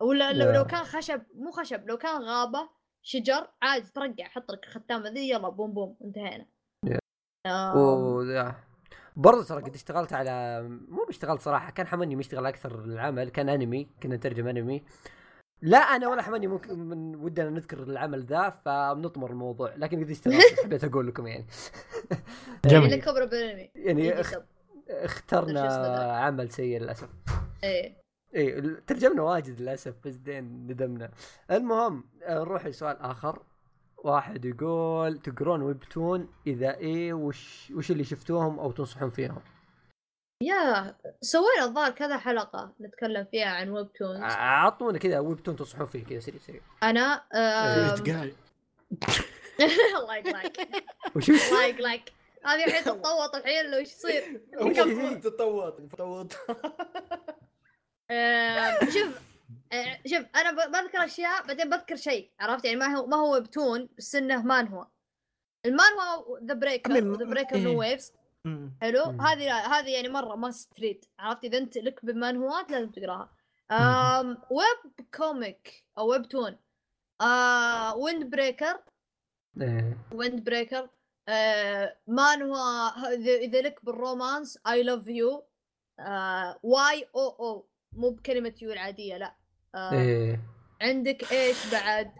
ولا لو. لو كان خشب مو خشب لو كان غابة شجر عادي ترقع حط لك الختامة ذي يلا بوم بوم انتهينا. yeah. برضه ترى قد اشتغلت على مو اشتغلت صراحة كان حمني مشتغل أكثر العمل كان أنمي كنا نترجم أنمي لا أنا ولا حمني ممكن من ودنا نذكر العمل ذا فبنطمر الموضوع لكن قد اشتغلت حبيت أقول لكم يعني جميل. يعني خبرة بالأنمي يعني. سب. اخترنا؟ عمل سيء للأسف. إيه. إيه ترجمنا واجد للأسف بس دين ندمنا. المهم آه، نروح لسؤال آخر. واحد يقول تقرون ويبتون إذا إيه وش وش اللي شفتوهم أو تنصحون فيهم؟ يا سوينا الظاهر كذا حلقة نتكلم فيها عن webtoons أعطونا كذا webtoon تنصحون فيه كذا سريع سريع. أنا آم، تقال. الله يقلعك وش؟ الله يقلعك هذه الحين تتطوط الحين لو إيش يصير؟ تطوط تطوط آم، شوف آه، شوف أنا بذكر أشياء بعدين بذكر شيء عرفت؟ يعني ما هو ما هو webtoon بس إنه مانهوا. المانهوا The Breaker The Breaker. New Waves حلو. هذه هذه يعني مرة must read عرفت؟ إذا أنت لك بمانهوات لازم تقراها. web comic أو webtoon آه Wind Breaker. Wind Breaker آه مانهوا إذا إذا لك بال romance I Love Yoo Y O O مو بكلمة you العادية لا. آه إيه. عندك إيش بعد؟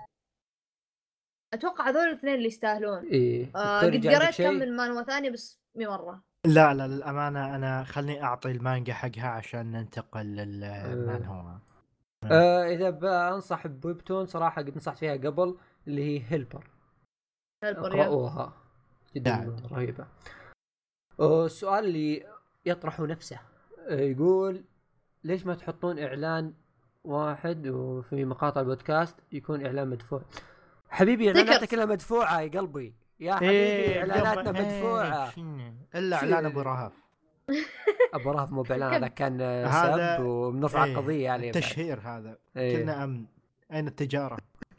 أتوقع هذول الاثنين اللي يستاهلون. إيه. آه قد قريت؟ كم من مانهوا ثانية بس مي مرة. لا لا للأمانة أنا خلني أعطي المانجا حقها عشان ننتقل للمان هو آه إذا بنصح بويبتون صراحة قد نصحت فيها قبل اللي هي هيلبر. هالبر، يا. اقرأوها. جدا داعم. رهيبة آه، السؤال اللي يطرح نفسه آه، يقول ليش ما تحطون إعلان واحد وفي مقاطع البودكاست يكون إعلان مدفوع حبيبي اعلاناتك. كلها مدفوعة يا قلبي يا حبيبي إيه، إعلاناتنا إيه، شنو؟ إلا إعلان أبو رهف أبو رهف مو بإعلان هذا كان آه، سب وبنرفع إيه، قضية عليه بعد. تشهير هذا إيه. كلنا امن أين التجارة؟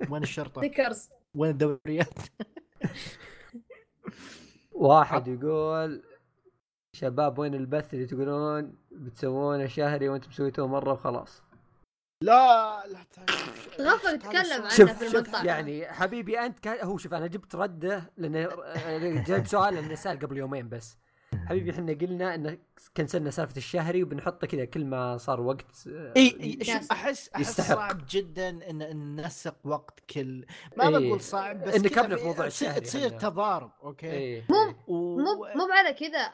وين الشرطة؟ وين الدوريات؟ واحد يقول شباب وين البث اللي تقولون بتسوونه شهري وأنتم سويتوه مرة وخلاص؟ لا لا غفل تكلم عنه شوف في المقطع يعني حبيبي أنت كا... هو شوف أنا جبت ردة لأن جايب سؤال لأنه سأل قبل يومين بس. حبيبي إحنا قلنا ان كنسلنا سالفة الشهري وبنحطه كذا كل ما صار وقت آه، إي شوف. أحس أحس يستحق. صعب جدا إن إن ننسق وقت كل ما إيه. بقول صعب بس قبل في- موضوع الشهري تصير. تضارب أوكي إيه و... مو مو على كذا.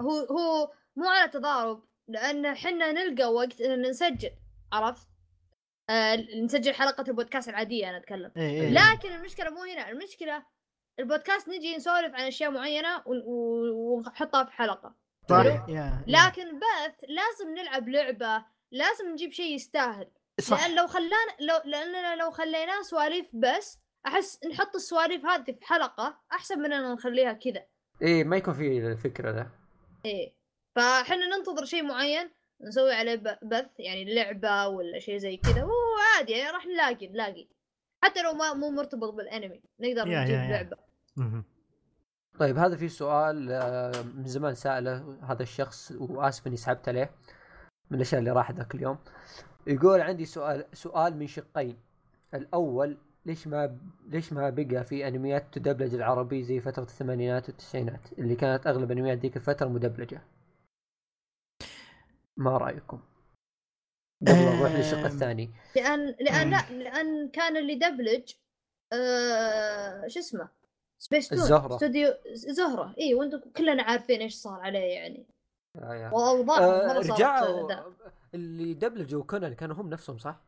هو هو مو على تضارب لأن حنا نلقى وقت ان نسجل عرفت؟ آه نسجل حلقة البودكاست العادية أنا أتكلم إيه إيه. لكن المشكلة مو هنا المشكلة البودكاست نجي نسولف عن أشياء معينة ونحطها في حلقة. صح يا. لكن بث لازم نلعب لعبة لازم نجيب شيء يستاهل. صح. لأن لو خلانا لو لأننا لو خليناه سواليف بس أحس نحط السواليف هذه في حلقة أحسن من أن نخليها كذا. إيه ما يكون في الفكرة ذا. إيه. فإحنا ننتظر شيء معين نسوي عليه ب- بث يعني لعبة ولا شيء زي كذا. وعادي يعني راح نلاقي نلاقي. حتى لو ما مو مرتبط بالانمي. نقدر يا- نجيب يا- يا. لعبة. طيب هذا في سؤال آه، من زمان سأله هذا الشخص وآسف إني سحبت عليه من الأشياء اللي راح ذاك اليوم. يقول عندي سؤال سؤال من شقين. الأول ليش ما ليش ما بقى في أنميات تدبلج العربي زي فترة الثمانينات والتسعينات؟ اللي كانت أغلب أنميات ذيك الفترة مدبلجة. ما رأيكم؟ قبل نروح للشق آم. الثاني لأن لأن. لا لأن كان اللي دبلج آه شو اسمه سبيس تون الزهرة. استوديو زهرة اي وأنتم كلنا عارفين إيش صار عليه يعني آه. وأوضاع آه رجعوا. اللي دبلجوا كونان كانوا هم نفسهم صح؟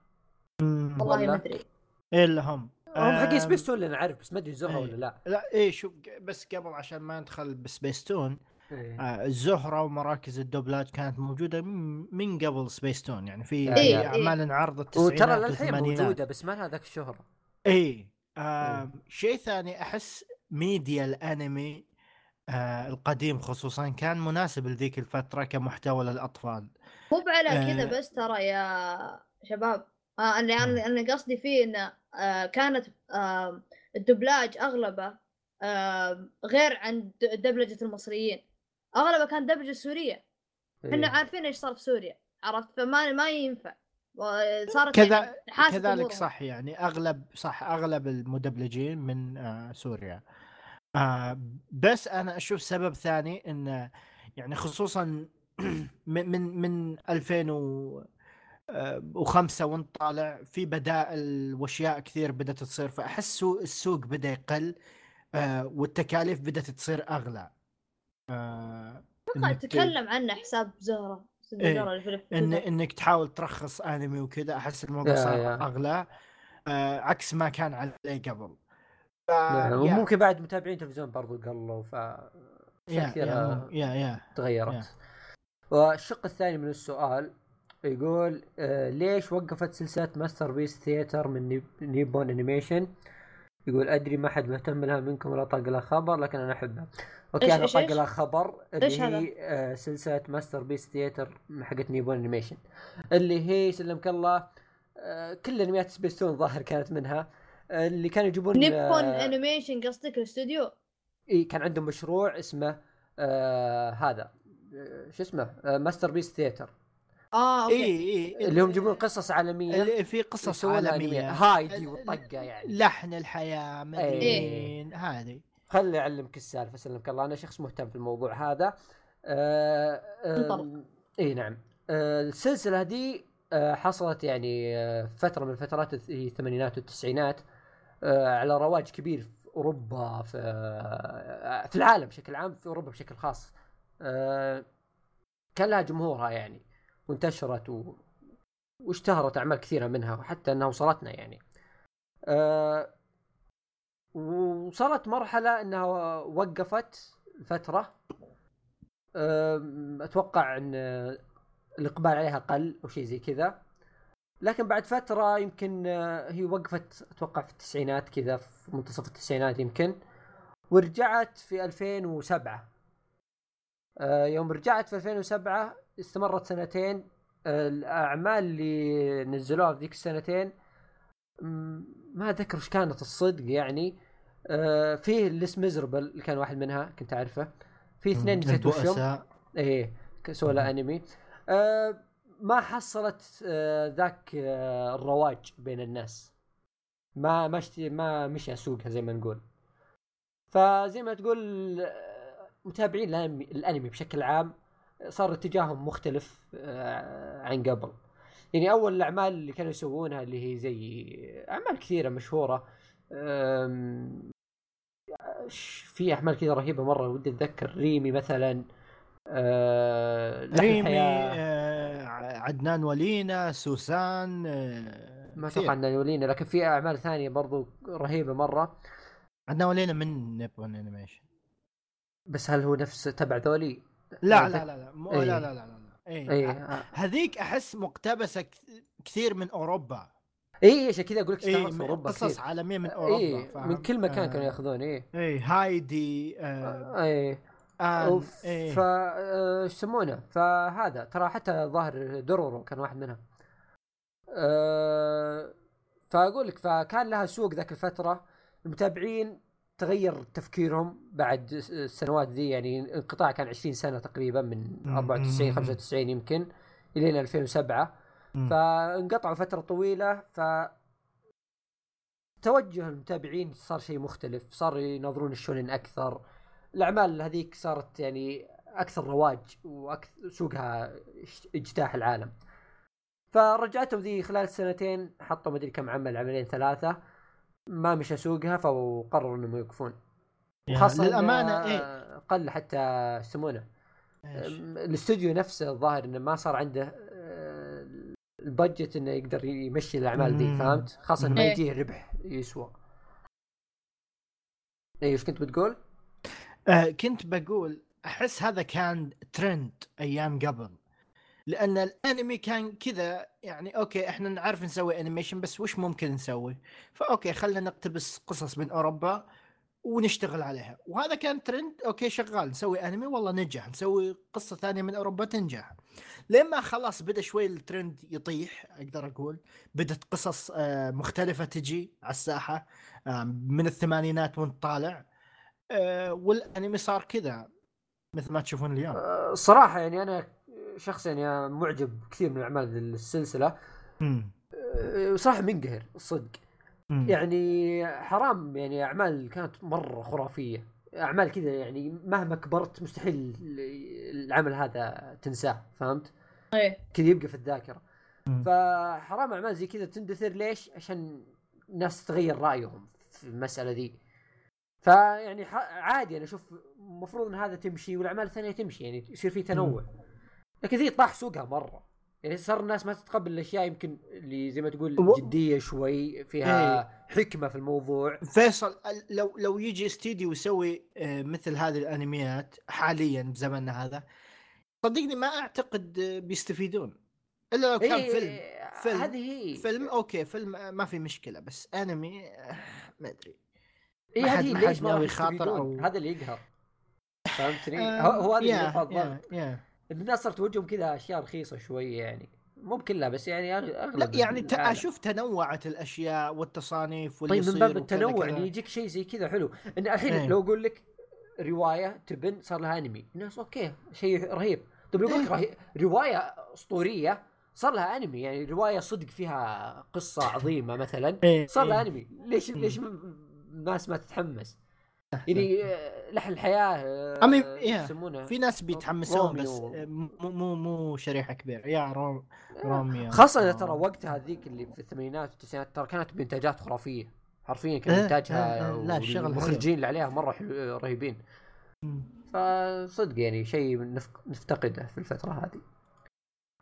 والله؟ ما أدري إيه اللي هم هم حقين آم، سبيس تون اللي أنا عارف بس ما أدري زهرة إيه. ولا لا لا إيه شوف بس قبل عشان ما ندخل بسبيستون إيه. آه الزهرة ومراكز الدبلاج كانت موجودة من من قبل سبيستون يعني في إيه، إيه. أعمال انعرض التسعينات وترى للحين موجودة بس ما لها ذاك الشهرة. اي آه شيء ثاني أحس ميديا الأنمي آه القديم خصوصا كان مناسب لذيك الفترة كمحتوى للأطفال. مو على آه. كذا بس ترى يا شباب آه اللي أنا أنا قصدي فيه انه آه كانت آه الدبلاج أغلبه آه غير عن دبلجة المصريين. أغلبه كان دبلجه سورية. إحنا إيه. عارفين إيش صار في سوريا عرفت؟ فما ما ينفع. صارت كذا يعني كذلك. صح يعني اغلب صح أغلب المدبلجين من آه سوريا. آه بس أنا أشوف سبب ثاني إن يعني خصوصا من من من 2005 وأنت طالع في بدائل وأشياء كثير بدأت تصير فأحس سوق- السوق بدأ يقل آه والتكاليف بدأت تصير أغلى. آه أتوقع إنك ت- تكلم عنه حساب زهرة إيه. إن الفيلم. إنك تحاول ترخص أنمي وكذا أحس الموضوع صار. أغلى آه عكس ما كان عليه قبل ف... وممكن بعد متابعين تلفزيون برضو قلوا ف كثيرة يا يا, يا. تغيرت والشق الثاني من السؤال يقول آه ليش وقفت سلسلة ماستر بيس ثياتر من نيب- نيبون أنيميشن يقول أدري ما حد مهتم لها منكم ولا طاق لها خبر لكن أنا أحبها. أوكي إيش- أنا إيش- طاق؟ لها خبر اللي؟ هي آه سلسلة ماستر بيس ثياتر حقت نيبون أنيميشن. اللي هي سلمك الله آه كل أنميات سبيستون ظاهر كانت منها. آه اللي كانوا يجيبون نيبون آه أنيميشن قصدك الاستوديو؟ إيه كان عندهم مشروع اسمه آه هذا آه شو اسمه آه ماستر بيس ثياتر. آه اي أوكي اي اللي هم يجيبون قصص عالمية. اللي في قصص عالمية. هايدي والطقة يعني. لحن الحياة مدري إيه. مين هذه. خلي أعلمك السالفة سلمك الله. أنا شخص مهتم في الموضوع هذا. آه. آه اي نعم. آه السلسلة دي آه حصلت يعني آه فترة من هي الثمانينات والتسعينات آه على رواج كبير في أوروبا في آه في العالم بشكل عام في أوروبا بشكل خاص. آه كان لها جمهورها يعني. وانتشرت و... واشتهرت أعمال كثيرة منها وحتى أنها وصلتنا يعني. آه وصلت مرحلة أنها وقفت فترة. أتوقع أن الإقبال عليها قل أو شيء زي كذا. لكن بعد فترة يمكن آه، هي وقفت أتوقع في التسعينات كذا في منتصف التسعينات يمكن. ورجعت في 2007 آه، يوم رجعت في 2007 استمرت سنتين الأعمال اللي نزلوها في ذيك السنتين ما ذكر وش كانت الصدق يعني. فيه ليس ميزربل اللي كان واحد منها كنت أعرفه. في اثنين نسيت وشهم إيه سوى لها انمي آه ما حصلت آه ذاك آه الرواج بين الناس. ما ما ما مشى سوقها زي ما نقول. فزي ما تقول متابعين الأنمي, الأنمي بشكل عام. صار اتجاههم مختلف آه، عن قبل يعني أول الأعمال اللي كانوا يسوونها اللي هي زي أعمال كثيرة مشهورة في أعمال كذا رهيبة مرة ودي أتذكر ريمي مثلا لحن ريمي. آه، عدنان ولينا سوسان آه، ما. أتوقع انه يولينا لكن في أعمال ثانية برضو رهيبة مرة عدنان ولينا من نيبون انيميشن بس هل هو نفس تبع ذولي؟ لا أنا لا لا لا مو إيه. لا لا لا لا اي اي هذيك أحس مقتبسة كث- كثير من أوروبا. اي عشان كذا أقول لك اي في من أوروبا قصص كثير. عالمية من أوروبا اي فاهم؟ من كل مكان آه، كانوا ياخذون اي اي هايدي آه اي آن أوف، إيه. ف آه، إيش يسمونه؟ فهذا ترى حتى ظاهر دورورو كان واحد منهم. أه فأقول لك فكان لها سوق ذاك الفترة. المتابعين تغير تفكيرهم بعد الس- السنوات ذي يعني انقطاع كان 20 سنة تقريبا من مم. 94 مم. 95 يمكن الين 2007 مم. فانقطعوا فترة طويلة ف توجه المتابعين صار شيء مختلف صار ينظرون الشونن أكثر الأعمال هذيك صارت يعني أكثر رواج وأكثر سوقها اج- اجتاح العالم فرجعتهم ذي خلال سنتين حطوا مدري كم عمل عملين ثلاثة ما مشى سوقها فقرروا إنهم يوقفون يا خاصه للأمانة إيه قل حتى يسمونه الاستوديو نفسه الظاهر إنه ما صار عنده آه، ال budget إنه يقدر يمشي الأعمال مم. فهمت؟ خاصة انه ما إيه. يجيه ربح يسوى. اي إيش كنت بتقول؟ آه كنت بقول أحس هذا كان ترند أيام قبل لأن الأنمي كان كذا يعني أوكي إحنا نعرف نسوي انيميشن بس وش ممكن نسوي؟ ف okay خلينا نقتبس قصص من أوروبا ونشتغل عليها. وهذا كان trend okay شغال. نسوي انمي والله نجح. نسوي قصة ثانية من أوروبا تنجح. لما خلاص بدأ شوي الترند يطيح أقدر أقول. بدت قصص آه، مختلفة تجي على الساحة آه، من الثمانينات وانت طالع. آه، والأنمي صار كذا مثل ما تشوفون اليوم. صراحة يعني أنا شخص يعني معجب كثير من اعمال السلسله مم. آه، صراحة منقهر الصدق. يعني حرام يعني أعمال كانت مرة خرافية أعمال كذا يعني مهما كبرت مستحيل العمل هذا تنساه فهمت؟ إيه كذا يبقى في الذاكرة. فحرام أعمال زي كذا تندثر ليش؟ عشان الناس تغير رأيهم في المسألة ذي فيعني ح- عادي أنا أشوف المفروض إن هذا تمشي والأعمال الثانية تمشي يعني يصير في تنوع لكن ذي طاح سوقها مرة. يعني صار الناس ما تتقبل الأشياء يمكن اللي زي ما تقول جدية شوي فيها حكمة في الموضوع. فيصل لو لو يجي استديو يسوي آه، مثل هذه الأنميات حاليا بزمننا هذا صدقني ما أعتقد آه، بيستفيدون. إلا لو كان إيه، فيلم فيلم- هذه هي. فيلم okay فيلم آه، ما في مشكلة بس أنمي آه، ما أدري. اي هذه ليش ما راح يخاطر؟ أو- هذا اللي يقهر. فهمتني؟ آه، هو هذا اللي يا- ان الناس صارت توجههم كذا أشياء رخيصة شوية يعني مو بكلها بس يعني أغلب لا يعني العالم. أشوف تنوعت الأشياء والتصانيف واللي طيب من باب التنوع. اللي يجيك شيء زي كذا حلو إن الحين إيه. لو أقول لك رواية تبن صار لها أنمي الناس أوكي شيء رهيب طيب لو أقول لك رهي- رواية أسطورية صار لها أنمي يعني رواية صدق فيها قصة عظيمة مثلا إيه، صار لها إيه. أنمي ليش. ليش الناس ما تتحمس يعني آه، لحن الحياة آه، إيش يا، يسمونه في ناس بيتحمسون بس روميو. آه، مو مو مو شريحة كبيرة يا روم روميو خاصة آه. ترى وقتها ذيك اللي في الثمانينات والتسعينات ترى كانت بإنتاجات خرافية حرفيا كان إيه، إنتاجها إيه، إيه، لا، الشغل. المخرجين اللي عليها حلو رهيبين. فصدق يعني شيء نف- نفتقده في الفترة هذه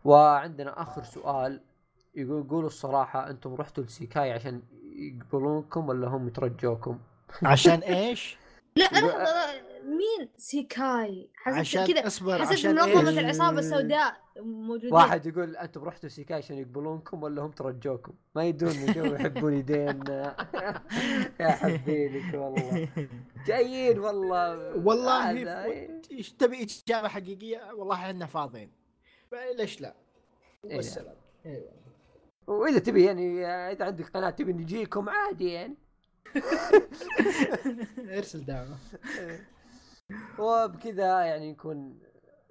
وعندنا آخر سؤال يقول قولوا الصراحة أنتم رحتوا لسيكاي عشان يقبلونكم ولا هم يترجوكم؟ عشان إيش؟ لا لا، مين؟ سيكاي. حسيت عشان كذا أصبر حسيت عشان منظمة إيش؟ العصابة السوداء موجودين. واحد يقول أنتم رحتوا سيكاي عشان يقبلونكم ولا هم ترجوكم؟ ما يدون جو يحبون يدينا يا حبيبك والله. جايين والله. والله إيش؟ تبي إجابة حقيقية؟ والله إحنا فاضيين. ليش لا؟ إيه. والسلام. أيوه وإذا تبي يعني إذا عندك قناة تبي نجيكم عادي يعني. ارسل دعوة. وبكذا يعني نكون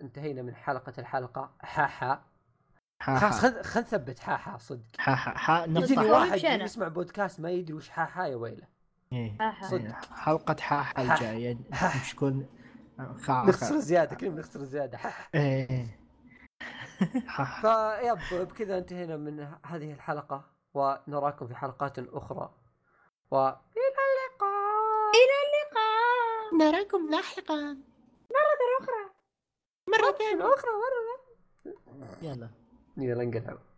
انتهينا من حلقة الحلقة. حاحا ها خلاص خل خل نثبت. حاحا صدق. ها ها ها يجيني. واحد. يسمع بودكاست ما يدري وش حاحا يا ويله. إيه. صدق. حلقة حاحة حاحة. الجاية. حاحة. مش تكون خا- نخسر زيادة كلنا بنخسر زيادة. إيه. فيب بكذا انتهينا من هذه الحلقة ونراكم في حلقات أخرى. والى اللقاء. إلى اللقاء. نراكم لاحقا. مرة أخرى. مرة أخرى مرة يلا. يلا انقلعوا